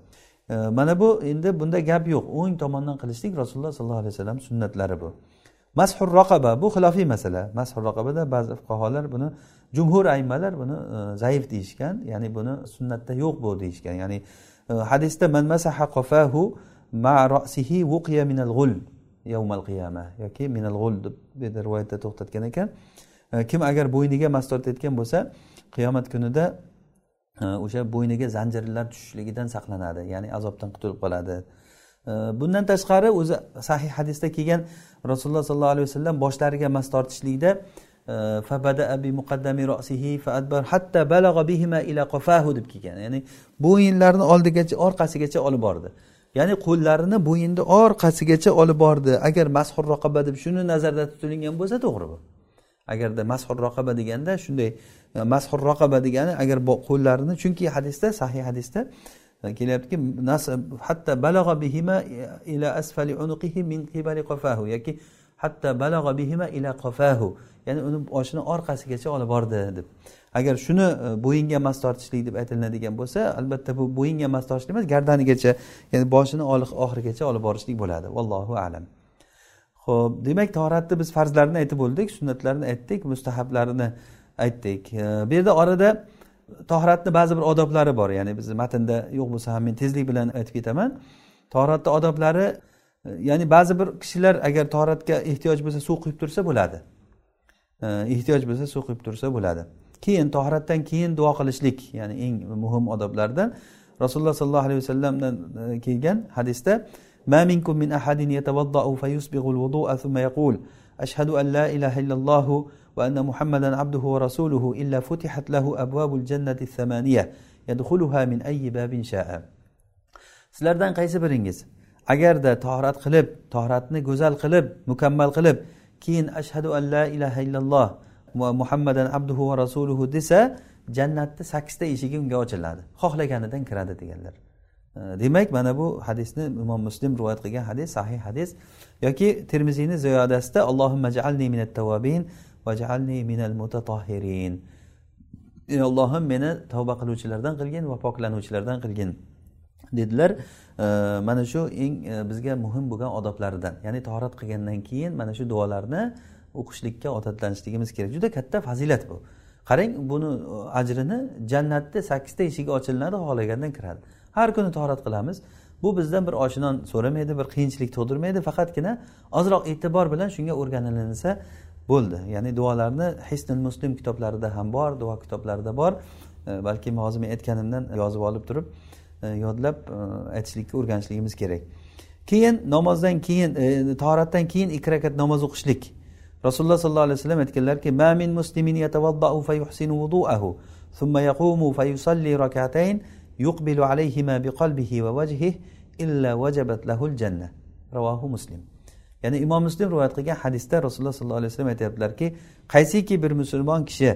E, mana bu endi bunda gap yo'q. O'ng tomondan qilishlik rasululloh sollallohu alayhi vasallam sunnatlari bu. Mashur roqaba bu xilofiy masala. Mashur roqabada ba'zi fuqarolar buni jumhur aymalar buni e, zaif deyishgan ya'ni buni sunnatda yo'q bu deyishgan. Ya'ni e, hadisda man masaha qafahu ma rosihi vuqiya minal g'ul yawmal qiyama yoki minal g'ul deb bu yerda rivoyatda to'xtatgan ekan. E, kim agar bo'yniga mas tortayotgan bo'lsa qiyomat kunida e, o'sha bo'yniga zanjirlar tushishligidan saqlanadi. Ya'ni azobdan qutulib qoladi. Bundan tashqari o'zi sahih hadisda kelgan rasululloh sollallohu alayhi vasallam boshlariga mas tortishlikda e, hatta balag'a bihima ila qafahu deb kelgan. Ya'ni bo'yinlarini oldigacha orqasigacha olib bordi. Ya'ni qo'llarini bo'yinni orqasigacha olib bordi. Agar mashur raqaba deb shuni nazarda tutilgan bo'lsa to'g'ri bu. Agarda mashur raqaba deganda shunday e, mashur raqaba degani agar qo'llarini chunki hadisda sahih hadisda kelyaptiki hatta balag'a bihima ila asfali unuqihi min qibali qafahu. Yoki hatta balag'a bihima ila qafahu. Ya'ni uni boshini orqasigacha olib bordi deb. Agar shuni e, bo'yinga mas tortishlik deb aytilinadigan bo'lsa albatta bu bo'yinga mas tortishlik emas gardanigacha ya'ni boshini oxirigacha olib borishlik bo'ladi. Vallohu alam. Ho'p demak toratni biz farzlarini aytib bo'ldik sunnatlarini aytdik mustahablarini aytdik. E, bu yerda orada tohratni ba'zi bir odoblari bor ya'ni bizni matnda yo'q bo'lsa ham men tezlik bilan aytib ketaman tohratni odoblari ya'ni ba'zi bir kishilar agar tohratga ehtiyoj bo'lsa suv quyib tursa bo'ladi ehtiyoj bo'lsa suv quyib tursa bo'ladi keyin tohratdan keyin duo qilishlik ya'ni eng muhim odoblardan rasululloh sollallohu alayhi vasallamdan e, kelgan hadisda ما منكم من أحد يتوضأ فيسبغ الوضوء ثم يقول أشهد أن لا إله إلا الله وأن محمدا عبده ورسوله إلا فتحت له أبواب الجنة الثمانية يدخلها من أي باب شاء sizlardan qaysi biringiz agarda tohrat qilib tohratni go'zal qilib mukammal qilib keyin ashhadu an la ilaha illalloh va muhammadan abduhu va rasuluhu desa jannatni sakkizta eshigi unga ochiladi xohlaganidan kiradi deganlar demak mana bu hadisni imom muslim rivoyat qilgan hadis sahih hadis yoki termiziyni ziyodatida allohimma jalni minat tavabin vajalni minal mutatahhirin ey ollohim meni tavba qiluvchilardan qilgin va poklanuvchilardan qilgin. Dedilar e, mana shu eng e, bizga muhim bo'lgan odoblaridan. Ya'ni tahorat qilgandan keyin mana shu duolarni o'qishlikka odatlanishligimiz kerak. Juda katta fazilat bu. Qarang buni e, ajrini jannatni sakkizta eshigi ochilinadi xohlagandan kiradi. Har kuni tahorat qilamiz. Bu bizdan bir oshinon so'ramaydi bir qiyinchilik tug'dirmaydi. Faqatgina ozroq e'tibor bilan shunga o'rganilinsa bo'ldi. Ya'ni duolarni hisnul muslim kitoblarida ham bor duo kitoblarida bor. E, balki hozir men aytganimdan yozib olib turib e, yodlab e, aytishlikka o'rganishligimiz kerak. Keyin namozdan keyin tahoratdan keyin ikki rakat namoz o'qishlik. Rasululloh sollallohu alayhi vasallam aytganlarki ma min muslimin yatawaddau fa yuhsinu wudu'ahu thumma yaqumu fa yusalli rak'atayn yuqbilu alayhima biqalbihi va wajhihi illa wajabat lahul janna ravohu muslim. Ya'ni imom muslim rivoyat qilgan hadisda rasululloh sollallohu alayhi vasallam aytyaptilarki qaysiki bir musulmon kishi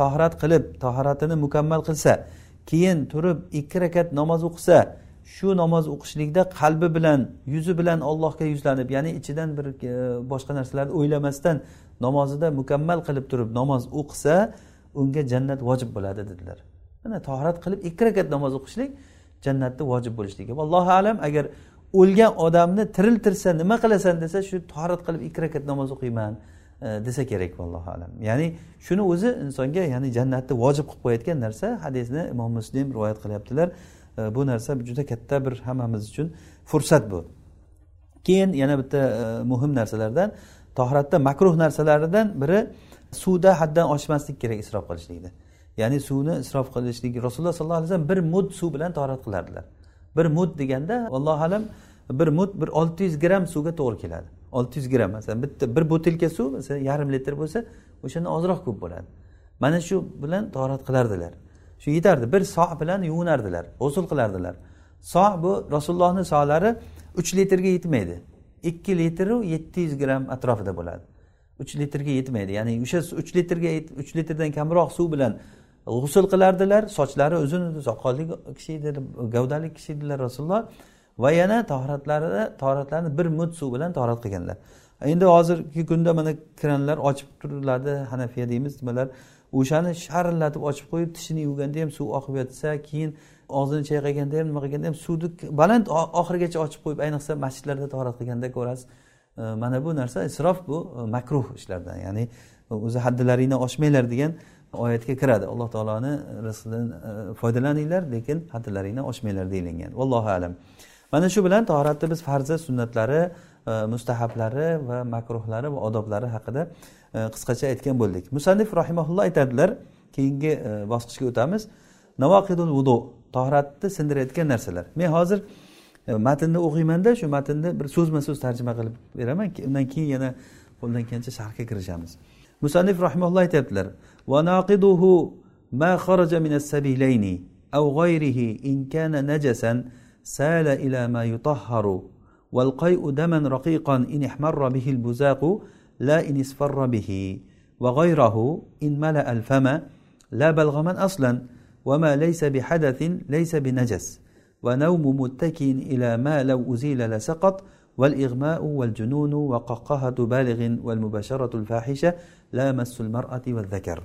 tahorat qilib tahoratini mukammal qilsa keyin turib ikki rakat namoz o'qisa shu namoz o'qishlikda qalbi bilan yuzi bilan allohga yuzlanib ya'ni ichidan bir e, boshqa narsalarni o'ylamasdan namozida mukammal qilib turib namoz o'qisa unga jannat vojib bo'ladi dedilar. Mana tahorat qilib ikki rakat namoz o'qishlik jannatni vojib bo'lishligi. Allohu alam agar o'lgan odamni tiriltirsa nima qilasan desa shu torat qilib ikki rakat namoz o'qiyman e, desa kerak vallohu alam. Ya'ni shuni o'zi insonga ya'ni jannatni vojib qilib qo'yayotgan narsa hadisni imom muslim rivoyat qilyaptilar. E, bu narsa juda katta bir hammamiz uchun fursat bu. Keyin yana bitta e, muhim narsalardan tohratda makruh narsalaridan biri suvda haddan oshmaslik kerak isrof qilishlikni ya'ni suvni isrof qilishlik rasululloh sollallohu alayhi vasallam bir mud suv bilan torat qilardilar. Bir mud deganda allohu alam bir mud bir olti yuz gramm suvga to'g'ri keladi. Olti yuz gramm masalan bitta bir butilka suv masalan yarim litr bo'lsa o'shandan ozroq ko'p bo'ladi. Mana shu bilan torat qilardilar. Shu yetardi. Bir so bilan yuvinardilar g'usul qilardilar. So bu rasulullohni solari uch litrga yetmaydi. Ikki litru yetti yuz gramm atrofida bo'ladi. Uch litrga yetmaydi. Ya'ni o'sha uch litrga uch litrdan kamroq suv bilan g'usul qilardilar sochlari uzun soqolli kishi edi gavdali kishi edilar rasululloh. Va yana tohratlarida tohratlarni bir mud suv bilan tohrat qilganlar. Endi hozirgi kunda mana kranlar ochib turiladi hanafiya deymiz nimalar. O'shani sharillatib ochib qo'yib tishini yuvganda ham suv oqib yotsa keyin og'zini chayqaganda ham nima qilganda ham suvni baland oxirigacha ochib qo'yib ayniqsa masjidlarda tohrat qilganda ko'rasiz. E, mana bu narsa isrof bu e, makruh ishlardan ya'ni e, o'zi haddilaringdan oshmanglar degan oyatga kiradi. Alloh taoloni e, rizqidan e, foydalaninglar lekin haddilaringdan oshmanglar deyilgan. Vallohu alam. Mana shu bilan tahoratni biz farzi sunnatlari e, mustahablari va makruhlari va odoblari haqida qisqacha aytgan bo'ldik. Musannif rahimaulloh aytadilar keyingi bosqichga o'tamiz. Navoqidul vudu tohratni sindirayotgan narsalar. Men hozir matnni o'qiymanda shu matnni bir so'zma so'z tarjima qilib beraman undan keyin yana qo'ldan kelgancha sharhga kirishamiz. Musannif rahimalloh aytyaptilar وناقضه ما خرج من السبيلين أو غيره إن كان نجسا سال إلى ما يطهر والقيء دما رقيقا إن احمر به البزاق لا إن اصفر به وغيره إن ملأ الفم لا بلغما أصلا وما ليس بحدث ليس بنجس ونوم متكئ إلى ما لو أزيل لسقط والإغماء والجنون وقهقهة بالغ والمباشرة الفاحشة لا مس المرأة والذكر.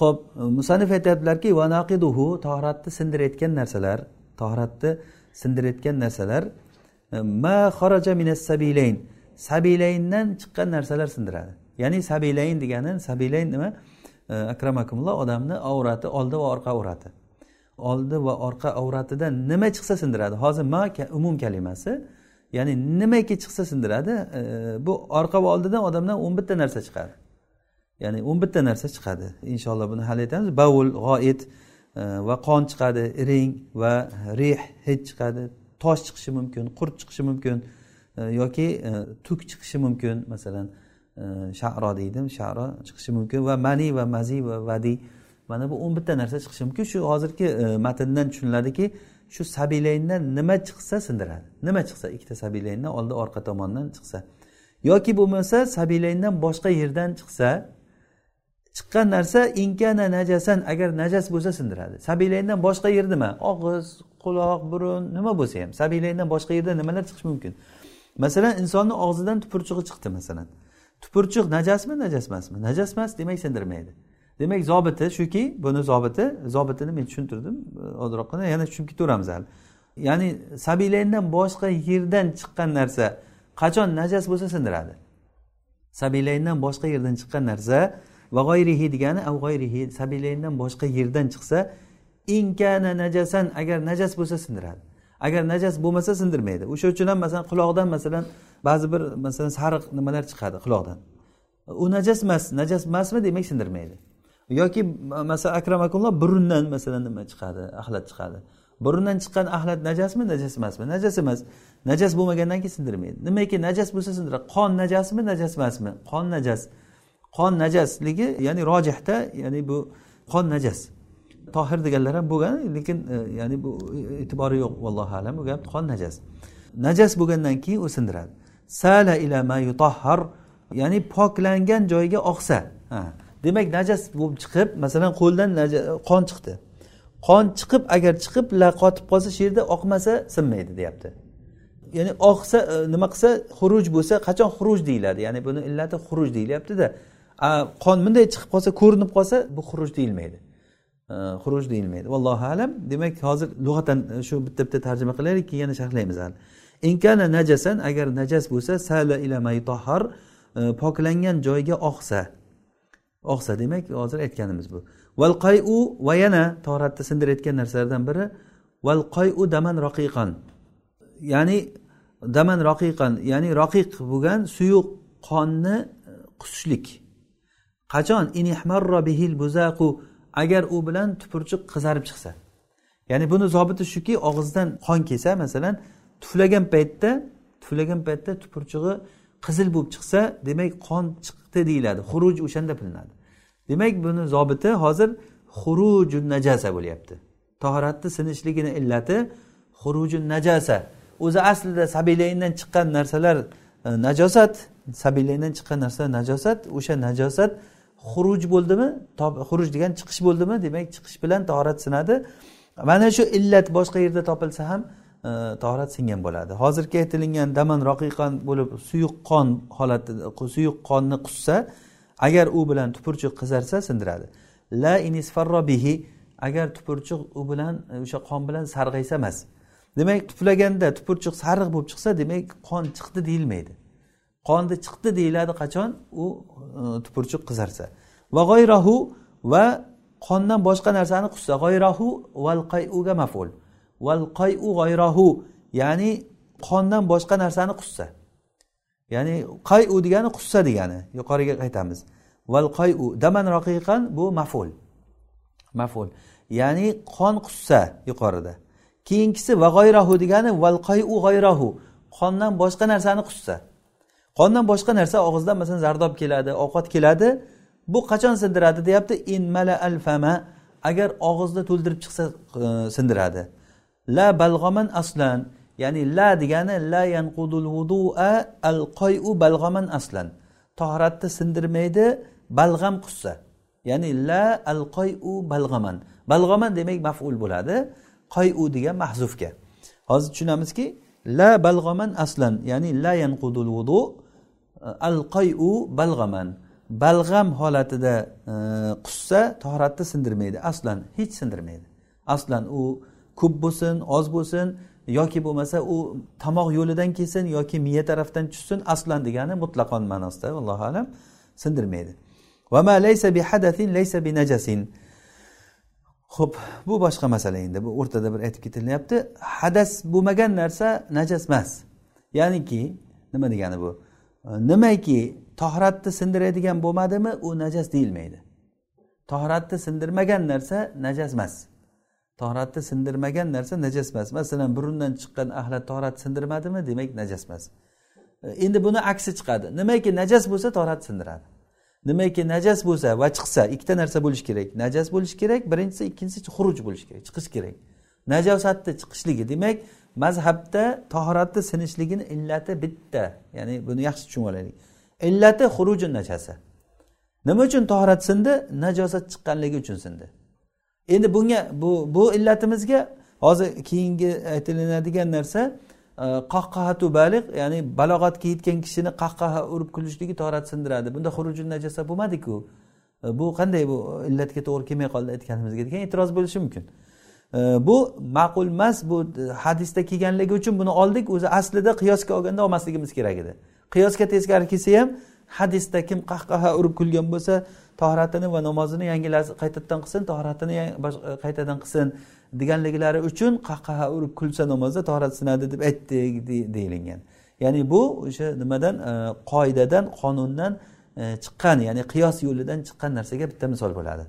Ho'p musanif aytyaptilarki vanaqiduhu tohratni sindirayotgan narsalar tohratni sindirayotgan narsalar ma xaraja minas sabilayn sabilayndan chiqqan narsalar sindiradi. Ya'ni sabilayn degani sabilayn nima? E, Akram akumulloh odamni avrati oldi va orqa avrati. Oldi va orqa avratidan nima chiqsa sindiradi. Hozir ma umum kalimasi ya'ni nimaki chiqsa sindiradi? E, bu orqa va oldidan odamdan o'n bitta narsa chiqadi. Ya'ni o'n bitta narsa chiqadi. Inshaalloh buni hal etamiz. Bavul g'oit e, va qon chiqadi iring va rih hid chiqadi. Tosh chiqishi mumkin qurt chiqishi mumkin e, yoki e, tuk chiqishi mumkin. Masalan sharo deydi sharo chiqishi mumkin va mani va mazi va vadi. Mana bu o'n bitta narsa chiqishi mumkin. Shu hozirgi matndan tushuniladiki shu sabilayndan nima chiqsa sindiradi. Nima chiqsa? Ikkita sabilayndan oldi orqa tomondan chiqsa. Yoki bo'lmasa sabilayndan boshqa yerdan chiqsa chiqqan narsa inkana najasan agar najas bo'lsa sindiradi. Sabilayndan boshqa yer nima og'iz quloq burun nima bo'lsa ham. Sabilayndan boshqa yerda nimalar chiqishi mumkin? Masalan insonni og'zidan tupurchug'i chiqdi masalan. Tupurchuq najasmi najas emasmi najas emas demak sindirmaydi. Demak zobiti shuki buni zobiti zobitini men tushuntirdim ozroqgina. Yana tushunib ketaveramiz hali. Ya'ni sabilayndan boshqa yerdan chiqqan narsa qachon najas bo'lsa sindiradi? Sabilayndan boshqa yerdan chiqqan narsa va g'oyrihi degani av g'oyrihi sabilayndan boshqa yerdan chiqsa inkana najasan agar najas bo'lsa sindiradi. Agar najas bo'lmasa sindirmaydi. O'sha uchun ham masalan quloqdan masalan ba'zi bir masalan sariq nimalar chiqadi quloqdan. U najas emas najas emasmi demak sindirmaydi. Yoki masalan akramakulloh burundan masalan nima chiqadi axlat chiqadi. Burundan chiqqan axlat najasmi najas emasmi? Najas emas. Najas bo'lmagandan keyin sindirmaydi. Nimaki najas bo'lsa sindiradi. Qon najasmi najas emasmi? Qon najas. Qon najasligi ya'ni rojihda ya'ni bu qon najas. Tohir deganlar ham bo'lgan lekin e, ya'ni bu e'tibori yo'q vallohu alam bu gap qon najas. Najas bo'lgandan keyin u sindiradi. Sala ila ma yutahhar ya'ni poklangan joyga oqsa. Demak najas bo'lib chiqib masalan qo'ldan qon chiqdi. Qon chiqib agar chiqib la qotib qolsa shu yerda oqmasa sinmaydi deyapti. Ya'ni oqsa e, nima qilsa xuruj bo'lsa qachon xuruj deyiladi? Ya'ni buni illati xuruj deyilyaptida. Qon bunday chiqib qolsa ko'rinib qolsa bu xuruj deyilmaydi. Xuruj deyilmaydi. Vallohu alam. Demak hozir lug'atan e, shu bitta bitta tarjima qilaylik keyin yana sharhlaymiz hali. Inkana najasan agar najas bo'lsa sala ila maytohar e, poklangan joyga oqsa. Oqsa demak hozir aytganimiz bu. Val qayu va yana toratni sindirayotgan narsalardan biri val qayu daman roqiqan ya'ni daman roqiqan ya'ni roqiq bo'lgan suyuq qonni e, qusishlik. Qachon? Bihil buzaqu. Agar u bilan tupurchiq qizarib chiqsa. Ya'ni buni zobiti shuki og'izdan qon kelsa masalan tuflagan paytda tuflagan paytda tupurchig'i qizil bo'lib chiqsa demak qon chiqdi deyiladi. Xuruj o'shanda bilinadi demak buni zobiti hozir xurujun najasa bo'lyapti. Tahoratni sinishligini illati xurujun najasa. O'zi aslida sabilayndan chiqqan narsalar e, najosat sabilayndan chiqqan narsa najosat o'sha najosat xuruj bo'ldimi? Xuruj degan chiqish bo'ldimi? Demak chiqish bilan tahorat sinadi. Mana shu illat boshqa yerda topilsa ham e, tahorat singan bo'ladi. Hozirgi aytilingan daman roqiqon bo'lib suyuq qon holati suyuq qonni qussa agar u bilan tupurchiq qizarsa sindiradi. La inisfarro bihi agar tupurchiq u bilan e, o'sha qon bilan sarg'aysa emas. Demak tuflaganda tupurchiq sariq bo'lib chiqsa demak qon chiqdi deyilmaydi. Qonni chiqdi deyiladi qachon? U e, tupurchiq qizarsa. Va g'oyrahu va qondan boshqa narsani qussa. G'oyrahu val qayuga maful. Val qayu g'oyrahu ya'ni qondan boshqa narsani qussa. Ya'ni qayu degani qussa degani. Yuqoriga qaytamiz. Val qayu daman raqiqan bu maful. Maful. Ya'ni qon qussa yuqorida. Keyingisi va g'oyrahu degani val qayu g'oyrahu qondan boshqa narsani qussa. Qondan boshqa narsa og'izdan masalan zardob keladi ovqat keladi. Bu qachon sindiradi deyapti? In mala al fama. Agar og'izni to'ldirib chiqsa e, sindiradi. La balg'oman aslan. Ya'ni la degani la yanqudul vudua al qoyu balg'oman aslan. Tohratni sindirmaydi balg'am qussa. Ya'ni la al qoyu balg'aman. Balg'aman demak maful bo'ladi. Qoyu degan mahzufga. Hozir tushunamizki la balg'oman aslan. Ya'ni la yanqudul vudu alqayu balg'aman. Balg'am holatida e, qussa tohoratni sindirmaydi. Aslan hech sindirmaydi. Aslan u ko'p bo'lsin oz bo'lsin yoki bo'lmasa u tomoq yo'lidan kelsin yoki miya tarafdan tushsin aslan degani mutlaqon ma'nosida allohu alam sindirmaydi. Ho'p bu boshqa masala endi. Bu o'rtada bir aytib ketilyapti. Hadas bo'lmagan narsa najas emas. Ya'niki nima degani bu? Nimaki tohratni sindiradigan bo'lmadimi? U najas deyilmaydi. Tohratni sindirmagan narsa najas emas. Tohratni sindirmagan narsa najas emas. Masalan burundan chiqqan axlat tohrat sindirmadimi? Demak najas emas. Endi buni aksi chiqadi. Nimaki najas bo'lsa tohrat sindiradi. Nimaki najas bo'lsa va chiqsa ikkita narsa bo'lishi kerak. Najas bo'lishi kerak birinchisi ikkinchisi xuruj bo'lishi kerak chiqish kerak. Najosatni chiqishligi. Demak mazhabda tahoratni sinishligini illati bitta ya'ni buni yaxshi tushunib olaylik. Illati xurujun najasa. Nima uchun tahorat sindi? Najosat chiqqanligi uchun sindi. Endi bunga bu bu illatimizga hozir keyingi aytilinadigan narsa e, qahqahatu baliq ya'ni balog'atga yetgan kishini qahqaha urib kulishligi torat sindiradi. Bunda xurujun najasa bo'lmadiku. E, bu qanday bu illatga to'g'ri kelmay qoldi aytganimizga degan e'tiroz bo'lishi mumkin. Bu ma'qul emas bu hadisda kelganligi uchun buni oldik. O'zi aslida qiyosga olganda olmasligimiz kerak edi. Qiyosga teskari kelsa ham hadisda kim qahqaha urib kulgan bo'lsa tohratini va namozini yangilasi qaytadan qilsin tohratini e, qaytadan qilsin deganliklari uchun qahqaha urib kulsa namozda tohrat sinadi deb aytdik deyilgan. Ya'ni bu o'sha nimadan e, qoidadan qonundan e, chiqqan ya'ni qiyos yo'lidan chiqqan narsaga bitta misol bo'ladi.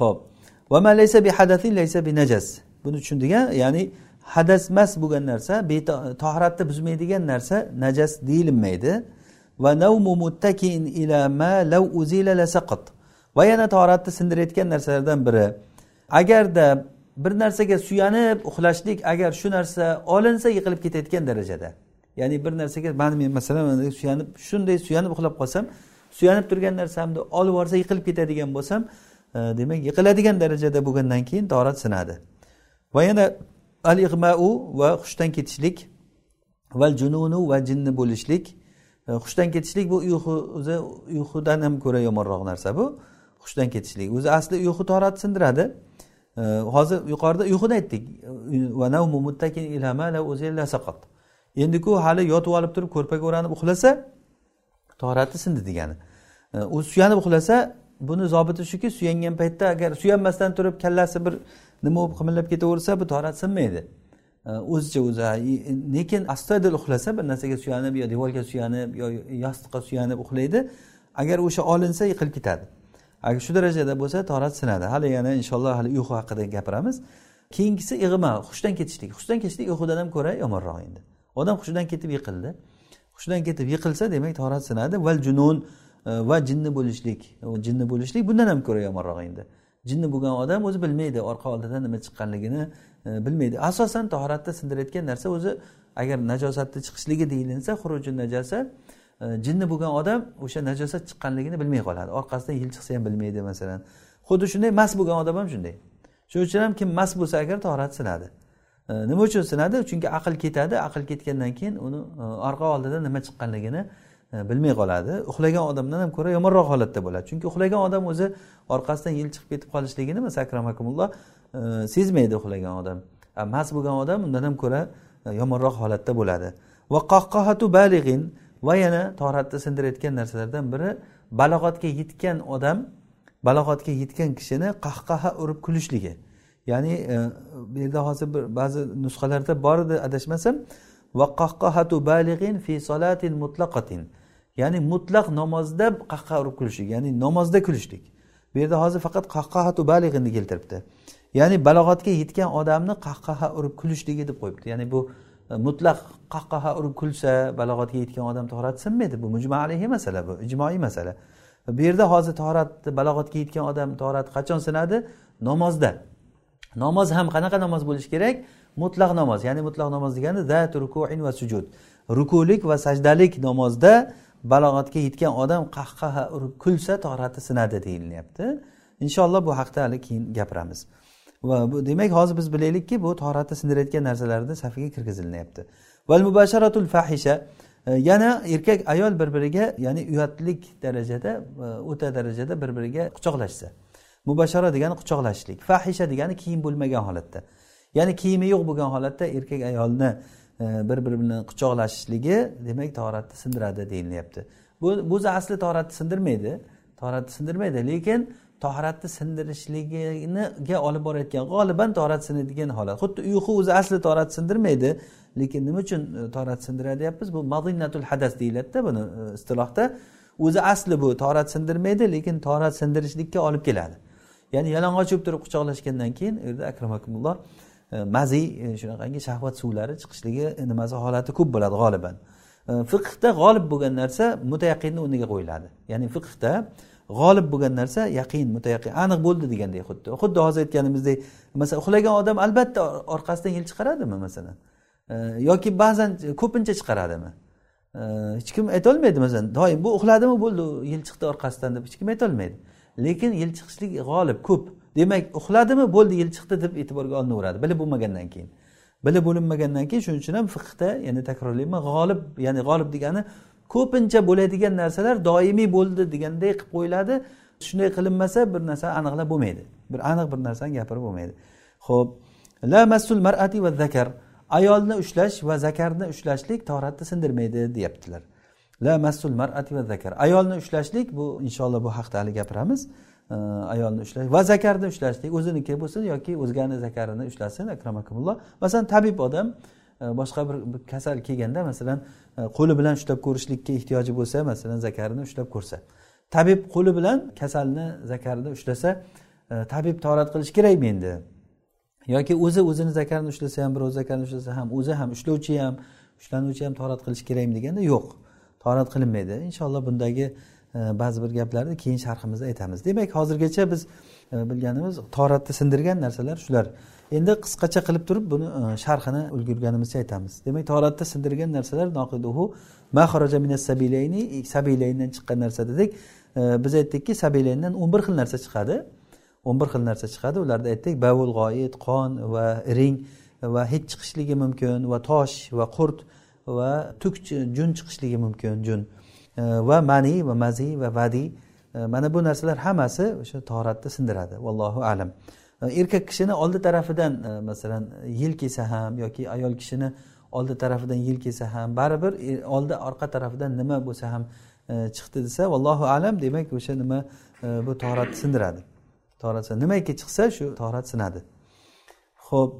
Ho'p buni tushundik a ya'ni hadasmas bo'lgan narsa tohiratni buzmaydigan narsa najas deyilmaydi. Va ila ma law uzila lasaqat va yana tohratni sindirayotgan narsalardan biri agarda bir narsaga suyanib uxlashlik agar shu narsa olinsa yiqilib ketayotgan darajada. Ya'ni bir narsaga mana men masalan suyanib shunday suyanib uxlab qolsam suyanib turgan narsamni olib yuborsa yiqilib ketadigan bo'lsam demak yiqiladigan darajada bo'lgandan keyin torat sinadi. Va yana al ig'mau va hushdan ketishlik val jununu va jinni bo'lishlik. Hushdan ketishlik bu uyqu o'zi uyqudan ham ko'ra yomonroq narsa bu. Hushdan ketishlik o'zi asli uyqu torat sindiradi. Hozir yuqorida uyquni aytdik. Endiku hali yotib olib turib ko'rpaga o'ranib uxlasa torati sindi degani. U suyanib uxlasa buni zobiti shuki suyangan paytda agar suyanmasdan turib kallasi bir nima bo'lib qimillab ketaversa bu torat sinmaydi. O'zicha o'zi lekin astoydil uxlasa bir narsaga suyanib yo devorga suyanib yo yostiqqa suyanib uxlaydi. Agar o'sha olinsa yiqilib ketadi. Agar shu darajada bo'lsa torat sinadi. Hali yana inshaalloh hali uyqu haqida gapiramiz. Keyingisi ig'ma hushdan ketishlik. Hushdan ketishlik uyqudan ham ko'ra yomonroq endi. Odam hushidan ketib yiqildi. Hushidan ketib yiqilsa demak torat sinadi. Val junun va jinni bo'lishlik jinni bo'lishlik bundan ham ko'ra yomonroq endi jinni bo'lgan odam o'zi bilmaydi orqa oldidan nima chiqqanligini bilmaydi asosan tahoratda sindirayotgan narsa o'zi agar najosatni chiqishligi deyilinsa xuruji najasa jinni bo'lgan odam o'sha najosat chiqqanligini bilmay qoladi orqasidan yil chiqsa ham bilmaydi masalan xuddi shunday mast bo'lgan odam ham shunday shuning uchun ham kim mast bo'lsa agar tahorat sinadi nima uchun sinadi chunki aql ketadi aql ketgandan keyin uni orqa oldida nima chiqqanligini E, bilmay qoladi. Uxlagan odamdan ham ko'ra yomonroq holatda bo'ladi. Chunki uxlagan odam o'zi orqasidan yil chiqib ketib qolishligini sakramakumulloh e, sezmaydi uxlagan odam. Mast bo'lgan odam undan ham ko'ra e, yomonroq holatda bo'ladi. Va qahqahatu balig'in va yana toratni sindirayotgan narsalardan biri balog'atga yetgan odam balog'atga yetgan kishini qahqaha urib kulishligi. Ya'ni bu yerda hozir bir ba'zi nusxalarda bor edi adashmasam va qahqahatu balig'in fi solatin mutlaqatin. Ya'ni mutlaq namozda qahqaha urib kulishlik ya'ni namozda kulishlik. Bu yerda hozir faqat qahqahatu balig'ini keltiribdi. Ya'ni balog'atga yetgan odamni qahqaha urib kulishligi deb qo'yibdi. Ya'ni bu e, mutlaq qahqaha urib kulsa balog'atga yetgan odam tahorat sinmaydi bu mujma alayhi masala bu ijmoiy masala. Bu yerda hozir tahorat balog'atga yetgan odam tahorat qachon sinadi? Namozda. Namoz ham qanaqa namoz bo'lishi kerak? Mutlaq namoz. Ya'ni mutlaq namoz degani zat rukuin va sujud. Rukulik va sajdalik namozda balog'atga yetgan odam qahqaha urib kulsa tahorati sinadi deyilyapti. Inshaalloh bu haqda hali keyin gapiramiz. Va bu demak hozir biz bilaylikki bu toratni sindirayotgan narsalarni safiga kirgizilinyapti val mubasharatul fahisha e, yana erkak ayol bir biriga ya'ni uyatlik darajada e, o'ta darajada bir biriga quchoqlashsa. Mubashara degani quchoqlashishlik fahisha degani kiyim bo'lmagan holatda. Ya'ni kiyimi yo'q bo'lgan holatda erkak ayolni bir biri bilan quchoqlashishligi demak toratni sindiradi deyilyapti. Bu bu asli toratni sindirmaydi. Toratni sindirmaydi lekin tohratni sindirishligiga olib borayotgan g'oliban torat sinadigan holat. Xuddi uyqu o'zi asli torat sindirmaydi lekin nima uchun e, torat tohrat sindiradi deyapmiz bu madinatul hadas deyiladida buni e, istilohda. O'zi asli bu torat sindirmaydi lekin torat sindirishlikka olib keladi. Ya'ni yalang'och bo'lib turib quchoqlashgandan keyin u yerda akramakumulloh maziy shunaqangi shahvat suvlari chiqishligi nimasi holati ko'p bo'ladi g'oliban. Fiqhda g'olib bo'lgan narsa mutayaqinni o'rniga qo'yiladi. Ya'ni fiqhda g'olib bo'lgan narsa yaqin mutayaqin aniq bo'ldi degandek xuddi. Xuddi hozir aytganimizdek masalan uxlagan odam albatta orqasidan yil chiqaradimi masalan? Yoki ba'zan ko'pincha chiqaradimi? Hech kim aytolmaydi masalan doim bu uxladimi bo'ldi yil chiqdi orqasidan deb hech kim aytolmaydi. Lekin yil chiqishlik g'olib ko'p. Demak uxladimi? Bo'ldi yil chiqdi deb e'tiborga olinaveradi bilib bo'lmagandan keyin. Bilib bo'linmagandan keyin shuning uchun ham fiqda yana takrorlayman g'olib ya'ni g'olib degani ko'pincha bo'ladigan narsalar doimiy bo'ldi deganday qilib qo'yiladi. Shunday qilinmasa bir narsa aniqlab bo'lmaydi. Bir aniq bir narsani gapirib bo'lmaydi. Ho'p la massul marati va zakar. Ayolni ushlash va zakarni ushlashlik toratni sindirmaydi deyaptilar. La massul marati va zakar. Ayolni ushlashlik bu inshaalloh bu haqda hali gapiramiz. Ayolni ushlash va zakarni ushlashlik o'ziniki bo'lsin yoki o'zgani zakarini ushlasin akramakumulloh. Masalan tabib odam e, boshqa bir kasal kelganda masalan e, qo'li bilan ushlab ko'rishlikka ehtiyoji bo'lsa masalan zakarini ushlab ko'rsa. Tabib qo'li bilan kasalni zakarini ushlasa e, tabib torat qilish kerakmi endi yoki o'zi o'zini zakarini ushlasa ham birov zakarini ushlasa ham o'zi ham ushlovchi ham ushlanuvchi ham torat qilish kerakmi deganda yo'q. Torat qilinmaydi. Inshaalloh bundagi E, ba'zi bir gaplarni keyin sharhimizda aytamiz. Demak hozirgacha biz e, bilganimiz toratni sindirgan narsalar shular. Endi qisqacha qilib turib buni e, sharhini ulgurganimizcha aytamiz. Demak toratda sindirgan narsalar noqiduhu sabilayni sabilayndan chiqqan narsa dedik. Biz aytdikki sabilayndan o'n bir xil narsa chiqadi. O'n bir xil narsa chiqadi. Ularda aytdik bavul g'oyit qon va ring va hid chiqishligi mumkin va tosh va qurt va tuk jun chiqishligi mumkin jun. Va mani va mazi va vadiy e, mana bu narsalar hammasi o'sha toratni sindiradi. Vallohu alam. E, erkak kishini oldi tarafidan e, masalan yil kelsa ham yoki ayol kishini oldi tarafidan yil kelsa ham baribir oldi orqa tarafidan nima bo'lsa ham chiqdi desa vallohu alam demak o'sha nima bu toratni sindiradi. Torat nimaiki chiqsa shu torat sinadi. Ho'p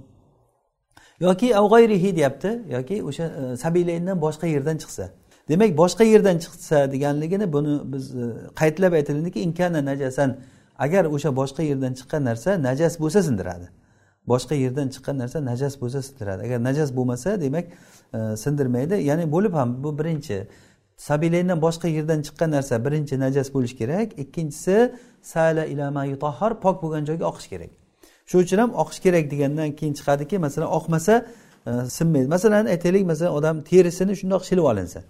yoki avg'oyrihi deyapti. Yoki o'sha sabilayndan boshqa yerdan chiqsa. Demak boshqa yerdan chiqsa deganligini buni biz e, qaytlab aytilindiki inkana najasan. Agar o'sha boshqa yerdan chiqqan narsa najas bo'lsa sindiradi. Boshqa yerdan chiqqan narsa najas bo'lsa sindiradi. Agar najas bo'lmasa demak e, sindirmaydi. Ya'ni bo'lib ham bu birinchi. Sabilaydan boshqa yerdan chiqqan narsa birinchi najas bo'lishi kerak. Ikkinchisi sala ilama yutahhar pok bo'lgan joyga oqish kerak. Shuning uchun ham oqish kerak degandan keyin chiqadiki masalan oqmasa e, sinmaydi. Masalan aytaylik masalan odam terisini shundoq shilib olinsa.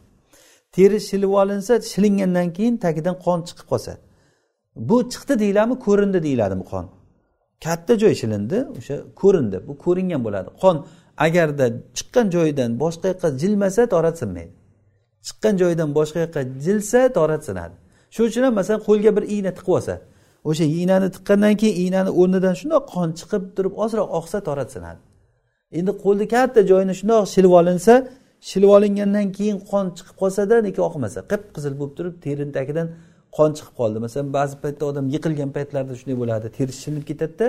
Teri shilib olinsa shilingandan keyin tagidan qon chiqib qolsa. Bu chiqdi deyiladimi ko'rindi deyiladimi bu qon? Katta joy shilindi o'sha ko'rindi. Bu ko'ringan bo'ladi. Qon agarda chiqqan joyidan boshqa yoqqa jilmasa torat sinmaydi. Chiqqan joyidan boshqa yoqqa jilsa torat sinadi. Shuning uchun ham masalan qo'lga bir igna tiqib olsa o'sha iynani tiqqandan keyin iynani o'rnidan shundoq qon chiqib turib ozroq oqsa torat sinadi. Endi qo'lni katta joyini shundoq shilib olinsa shilib olingandan keyin qon chiqib qolsada lekin oqmasa qip qizil bo'lib turib terini tagidan qon chiqib qoldi. Masalan ba'zi paytda odam yiqilgan paytlarda shunday bo'ladi. Teri shilinib ketadida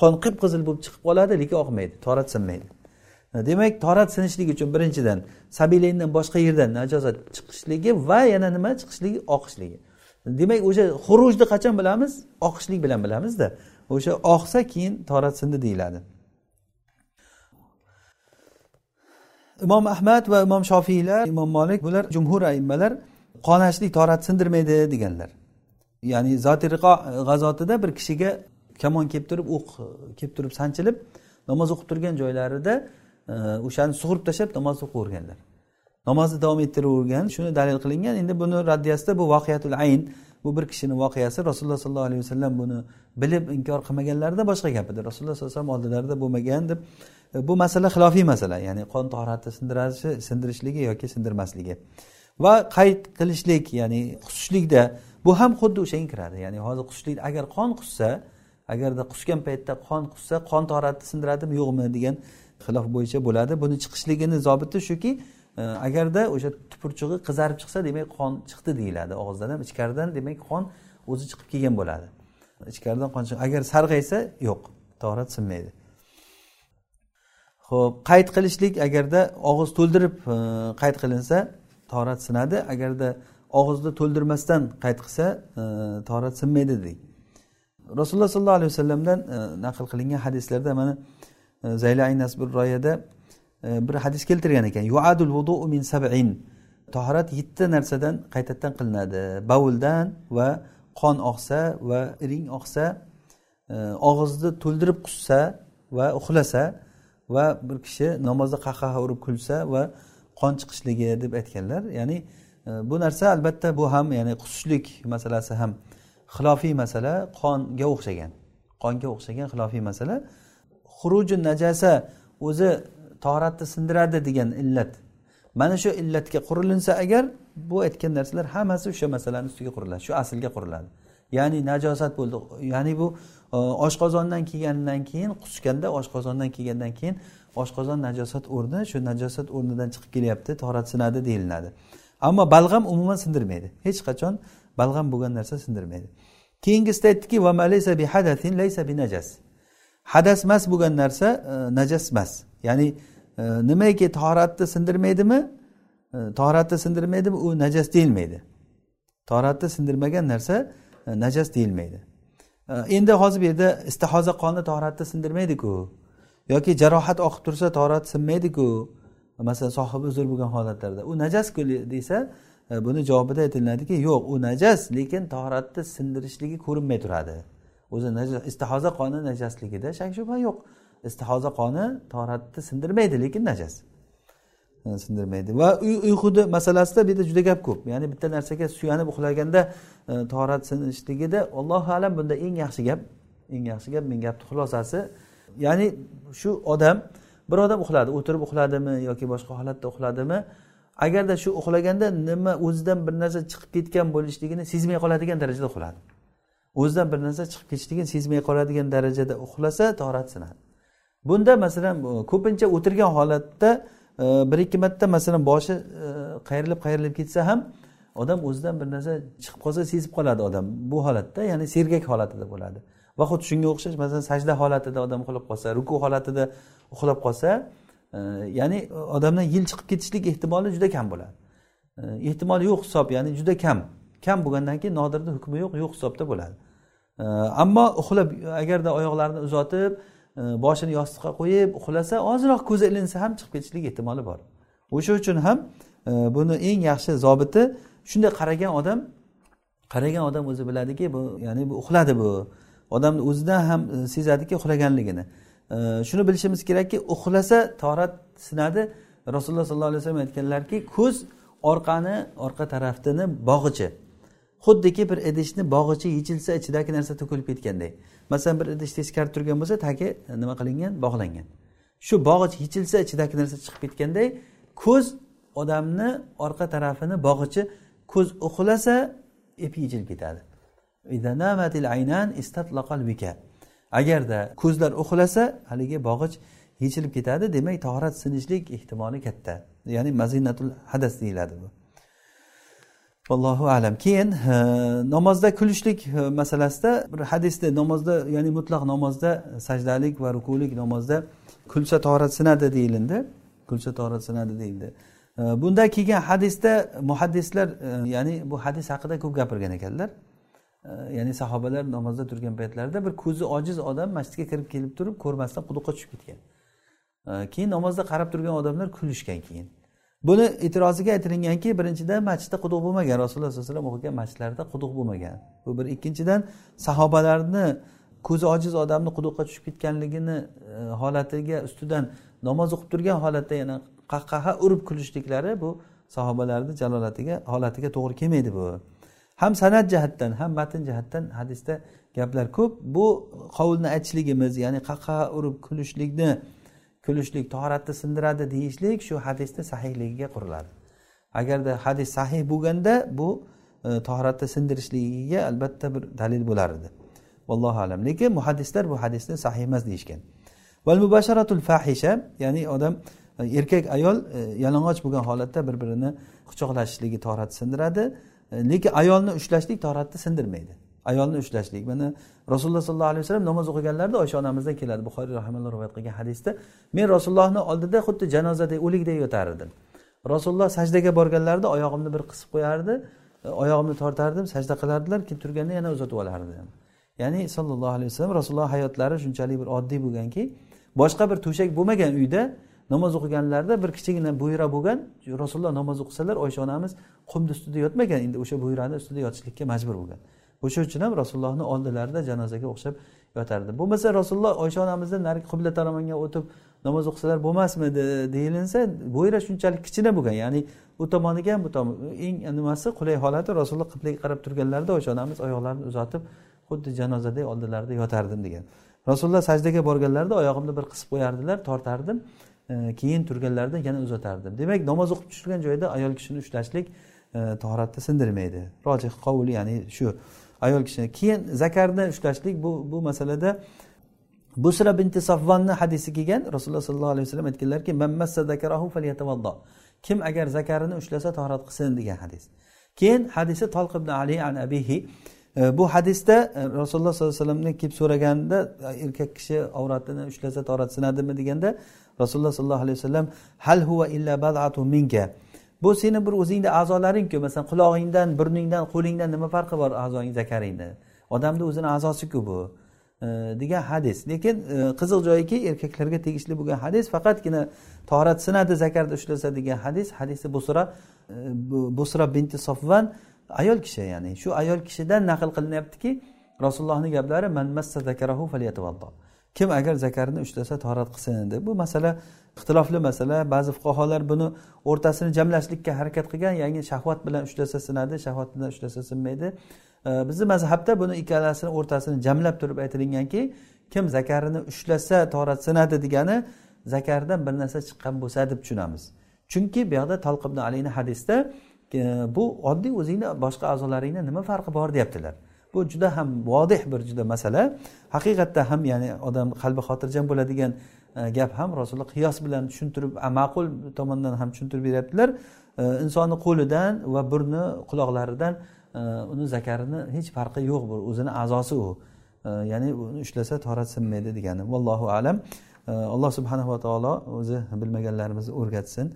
qon qip qizil bo'lib chiqib qoladi lekin oqmaydi torat sinmaydi. Demak torat sinishligi uchun birinchidan sabilayndan boshqa yerdan najosat chiqishligi va yana nima? Chiqishligi oqishligi. Demak o'sha xurujni qachon bilamiz? Oqishlik bilan bilamizda. O'sha oqsa keyin torat sindi deyiladi. Imom ahmad va imom shofiylar imom molik bular jumhur aimmalar qonashlik torat sindirmaydi deganlar. Ya'ni zotiriqo e, g'azotida bir kishiga kamon kelib turib o'q e, kelib turib sanchilib namoz o'qib turgan joylarida e, o'shani sug'urib tashlab namoz o'qiverganlar namozni davom ettiravergan shuni dalil qilingan. Endi buni raddiyasida bu voqiyatul ayn bu bir kishini voqeasi. Rasululloh sollallohu alayhi vasallam buni bilib inkor qilmaganlarida boshqa gap edi rasululloh sallallohu alayhi vasallam oldilarida bo'lmagan deb bu masala xilofiy masala ya'ni qon tohoratni sindirishi sindirishligi yoki sindirmasligi. Va qayd qilishlik ya'ni qusishlikda bu ham xuddi o'shanga kiradi. Ya'ni hozir qusishlik agar qon qussa agarda qusgan paytda qon qussa qon tohoratni sindiradimi yo'qmi degan xilof bo'yicha bo'ladi. Buni chiqishligini zobiti shuki e, agarda o'sha tupurchug'i qizarib chiqsa demak qon chiqdi deyiladi. Og'izdan ham ichkaridan demak qon o'zi chiqib kelgan bo'ladi. Ichkaridan qon agar sarg'aysa yo'q torat sinmaydi. Ho'p qayd qilishlik agarda og'iz to'ldirib e, qayd qilinsa torat sinadi. Agarda og'izni to'ldirmasdan qayd qilsa e, torat sinmaydi dedik rasululloh sollallohu alayhi vasallamdan e, naql qilingan hadislarda mana e, zaylai nasbur royada bir hadis keltirgan ekan. Yuadul vudu min sab'in. Tahorat yetti narsadan qaytadan qilinadi. Bovuldan va qon oqsa va iring oqsa og'izni to'ldirib qussa va uxlasa va bir kishi namozda qahqaha urib kulsa va qon chiqishligi deb aytganlar. Ya'ni e, bu narsa albatta bu ham ya'ni qusishlik masalasi ham xilofiy masala qonga o'xshagan. Qonga o'xshagan xilofiy masala. Xuruji najasa o'zi toratni sindiradi degan illat. Mana shu illatga qurilinsa agar bu aytgan narsalar hammasi o'sha masalani ustiga quriladi shu aslga quriladi. Ya'ni najosat bo'ldi. Ya'ni bu oshqozondan kelgandan keyin quchganda oshqozondan kelgandan keyin oshqozon najosat o'rni shu najosat o'rnidan chiqib kelyapti torat sinadi deyilinadi ammo balg'am umuman sindirmaydi. Hech qachon balg'am bo'lgan narsa sindirmaydi. Keyingisida aytdiki hadas emas bo'lgan narsa e, najas emas ya'ni e, nimaiki toratni sindirmaydimi? E, toratni sindirmaydimi? U najas deyilmaydi. Toratni sindirmagan narsa najas deyilmaydi. Endi hozir bu yerda istihoza qonni toratni sindirmaydiku. Yoki jarohat oqib tursa torat sinmaydiku. Masalan sohibi uzr bo'lgan holatlarda. U najasku desa e, buni javobida aytiladiki yo'q u najas lekin toratni sindirishligi ko'rinmay turadi. O'zi istihoza qoni najasligida shak shubha yo'q. Istihoza qoni toratni sindirmaydi lekin najas. E, sindirmaydi. Va uyquni masalasida bu yerda juda gap ko'p. Ya'ni bitta narsaga suyanib uxlaganda E, torat sinishligida allohu alam bunda eng yaxshi gap eng yaxshi gap men gapni xulosasi. Ya'ni shu odam bir odam uxladi o'tirib uxladimi yoki boshqa holatda uxladimi agarda shu uxlaganda nima o'zidan bir narsa chiqib ketgan bo'lishligini sezmay qoladigan darajada uxladi. O'zidan bir narsa chiqib ketishligini sezmay qoladigan darajada uxlasa torat sinadi. Bunda masalan e, ko'pincha o'tirgan holatda e, bir ikki marta masalan boshi e, qayrilib qayrilib ketsa ham odam o'zidan bir narsa chiqib qolsa sezib qoladi odam bu holatda ya'ni sergak holatida bo'ladi. Va xuddi shunga o'xshash masalan sajda holatida odam uxlab qolsa ruku holatida uxlab qolsa e, ya'ni odamdan yil chiqib ketishlik ehtimoli juda kam bo'ladi. E, ehtimoli yo'q hisob ya'ni juda kam. Kam bo'lgandan keyin nodirni hukmi yo'q yo'q hisobda bo'ladi. E, ammo uxlab agarda oyoqlarini uzatib e, boshini yostiqqa qo'yib uxlasa ozroq ko'zi ilinsa ham chiqib ketishlik ehtimoli bor. O'sha uchun ham buni eng yaxshi zobiti shunday qaragan odam qaragan odam o'zi biladiki bu ya'ni bu uxladi bu. Odamni o'zidan ham e, sezadiki uxlaganligini. E, shuni bilishimiz kerakki uxlasa torat sinadi. Rasululloh sollallohu alayhi vasallam aytganlarki ko'z orqani orqa tarafini bog'ichi. Xuddiki bir idishni bog'ichi yechilsa ichidagi narsa to'kilib ketganday. Masalan bir idish teskari turgan bo'lsa tagi e, nima qilingan? Bog'langan. Shu bog'ich yechilsa ichidagi narsa chiqib ketganday ko'z odamni orqa tarafini bog'ichi ko'z uxlasa epi yechilib ketadi. Agarda ko'zlar uxlasa haligi bog'ich yechilib ketadi demak tahorat sinishlik ehtimoli katta. Ya'ni mazinatul hadas deyiladi bu. Allohu alam. Keyin e, namozda kulishlik e, masalasida bir hadisda namozda ya'ni mutlaq namozda sajdalik va rukulik namozda kulsa tahorat sinadi deyilindi. Kulsa tahorat sinadi deyildi. Bunda kelgan hadisda muhaddislar e, ya'ni bu hadis haqida ko'p gapirgan ekanlar. Ya'ni sahobalar namozda turgan paytlarida bir ko'zi ojiz odam masjidga kirib kelib turib ko'rmasdan quduqqa tushib ketgan. Keyin namozda qarab turgan odamlar kulishgan keyin. Buni e'tiroziga aytilinganki birinchidan masjidda quduq bo'lmagan. Rasululloh sallallohu alayhi vasallam o'qigan masjidlarda quduq bo'lmagan. Bu bir. Ikkinchidan sahobalarni ko'zi ojiz odamni quduqqa tushib ketganligini e, holatiga ustidan namoz o'qib turgan holatda yana qahqaha urib kulishliklari bu sahobalarni jalolatiga holatiga to'g'ri kelmaydi bu. Ham san'at jihatdan ham matn jihatdan hadisda gaplar ko'p. Bu qovulni aytishligimiz ya'ni qahqaha urib kulishlikni kulishlik toratni sindiradi deyishlik shu hadisni sahihligiga quriladi. Agarda hadis sahih bo'lganda bu e, tahoratni toratni sindirishligiga albatta bir dalil bo'lar edi. Vallohu alam. Lekin muhaddislar bu hadisni sahih emas deyishgan. Val mubasharatul fahisha ya'ni odam erkak ayol e, yalang'och bo'lgan holatda bir birini quchoqlashishligi toratni sindiradi. E, lekin ayolni ushlashlik toratni sindirmaydi. Ayolni ushlashlik. Mana rasululloh sollallohu alayhi vasallam namoz o'qiganlarida oysha onamizdan keladi. Buxoriy rahimalloh rivoyat qilgan hadisda men rasulullohni oldida xuddi janozadek o'likdek yotar edim rasululloh sajdaga borganlarida oyog'imni bir qisib qo'yardi e, oyog'imni tortardim sajda qilardilar keyin turganda yana uzatib olardi. Ya'ni sallallohu alayhi vasallam rasululloh hayotlari shunchalik bir oddiy bo'lganki boshqa bir to'shak bo'lmagan uyda namoz o'qiganlarida bir kichkina buyra bo'lgan rasululloh namoz o'qisalar oysha onamiz qumni ustida yotmagan endi o'sha buyrani ustida yotishlikka majbur bo'lgan. O'sha uchun ham rasulullohni oldilarida janozaga o'xshab yotardi. Bo'lmasa rasululloh oysha onamizdan narigi qibla tomonga o'tib namoz o'qisalar bo'lmasmidi? deyilinsa bo'yra shunchalik kichkina bo'lgan. Ya'ni u tomoniga ham bu tomon eng nimasi qulay holati rasululloh qiblaga qarab turganlarida oysha onamiz oyoqlarini uzatib xuddi janozaday oldilarida yotardim degan. Rasululloh sajdaga borganlarida oyog'imni bir qisib qo'yardilar tortardim. Keyin turganlarida yana uzatardim. Demak namoz o'qib tushirgan joyda ayol kishini ushlashlik e, tahoratni sindirmaydi. Rojih qovul ya'ni shu ayol kishini. Keyin zakarni ushlashlik bu bu masalada busra binti safvonni hadisi kelgan. Rasululloh sollallohu alayhi vasallam aytganlarki kim agar zakarini ushlasa tahorat qilsin degan hadis. Keyin hadisi tolq ibn ali an abihi. E, bu hadisda e, rasululloh sollallohu alayhi vasallamdan kelib so'raganda erkak kishi avratini ushlasa tahorat sinadimi? deganda rasululloh sollallohu alayhi vasallam hal huva illa badatu minka? Bu seni bir o'zingni a'zolaringku masalan qulog'ingdan burningdan qo'lingdan nima farqi bor a'zoing zakaringni odamni o'zini a'zosiku bu. Degan hadis. Lekin e, qiziq joyiki erkaklarga tegishli bo'lgan hadis faqatgina torat sinadi zakarda ushlasa degan hadis. Hadisi busra e, busra binti sofvan ayol kishi ya'ni. Shu ayol kishidan naql qilinyaptiki rasulullohni gaplari man massa zakarahu kim agar zakarini ushlasa torat qilsin deb. Bu masala ixtilofli masala. Ba'zi fuqarolar buni o'rtasini jamlashlikka harakat qilgan ya'ni shahvat bilan ushlasa sinadi shahvat bilan ushlasa sinmaydi. Bizni mazhabda buni ikkalasini o'rtasini jamlab turib aytilinganki kim zakarini ushlasa torat sinadi degani zakardan bir narsa chiqqan bo'lsa deb tushunamiz. Chunki bu yoqda talqibni alini hadisda e, bu oddiy o'zingni boshqa a'zolaringni nima farqi bor deyaptilar. Bu juda ham vodih bir juda masala. Haqiqatda ham ya'ni odam qalbi xotirjam bo'ladigan e, gap ham rasululloh qiyos bilan tushuntirib ma'qul tomondan ham tushuntirib beryaptilar. E, insonni qo'lidan va burni quloqlaridan e, uni zakarini hech farqi yo'q bu o'zini a'zosi u. Ya'ni uni ushlasa torat sinmaydi degani. Vallohu alam. Alloh subhanava taolo o'zi bilmaganlarimizni o'rgatsin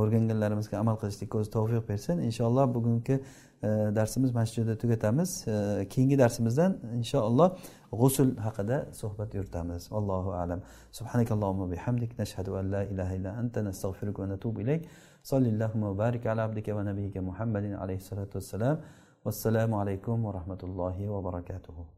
o'rganganlarimizga amal qilishlikka o'zi tavfiq bersin. Inshaalloh bugungi E, darsimiz mana shu yerda tugatamiz e, keyingi darsimizdan inshaalloh g'usul haqida suhbat yuritamiz. Allohu alam. Subhanakallohumma bihamdik. Nashhadu an la ilaha illa anta nastag'firuka va natubu ilayk. Sollallohu va barik ala abdika va nabiyika muhammadin alayhi salatu vassalam vassalomu alaykum va rahmatullohi va barakatuh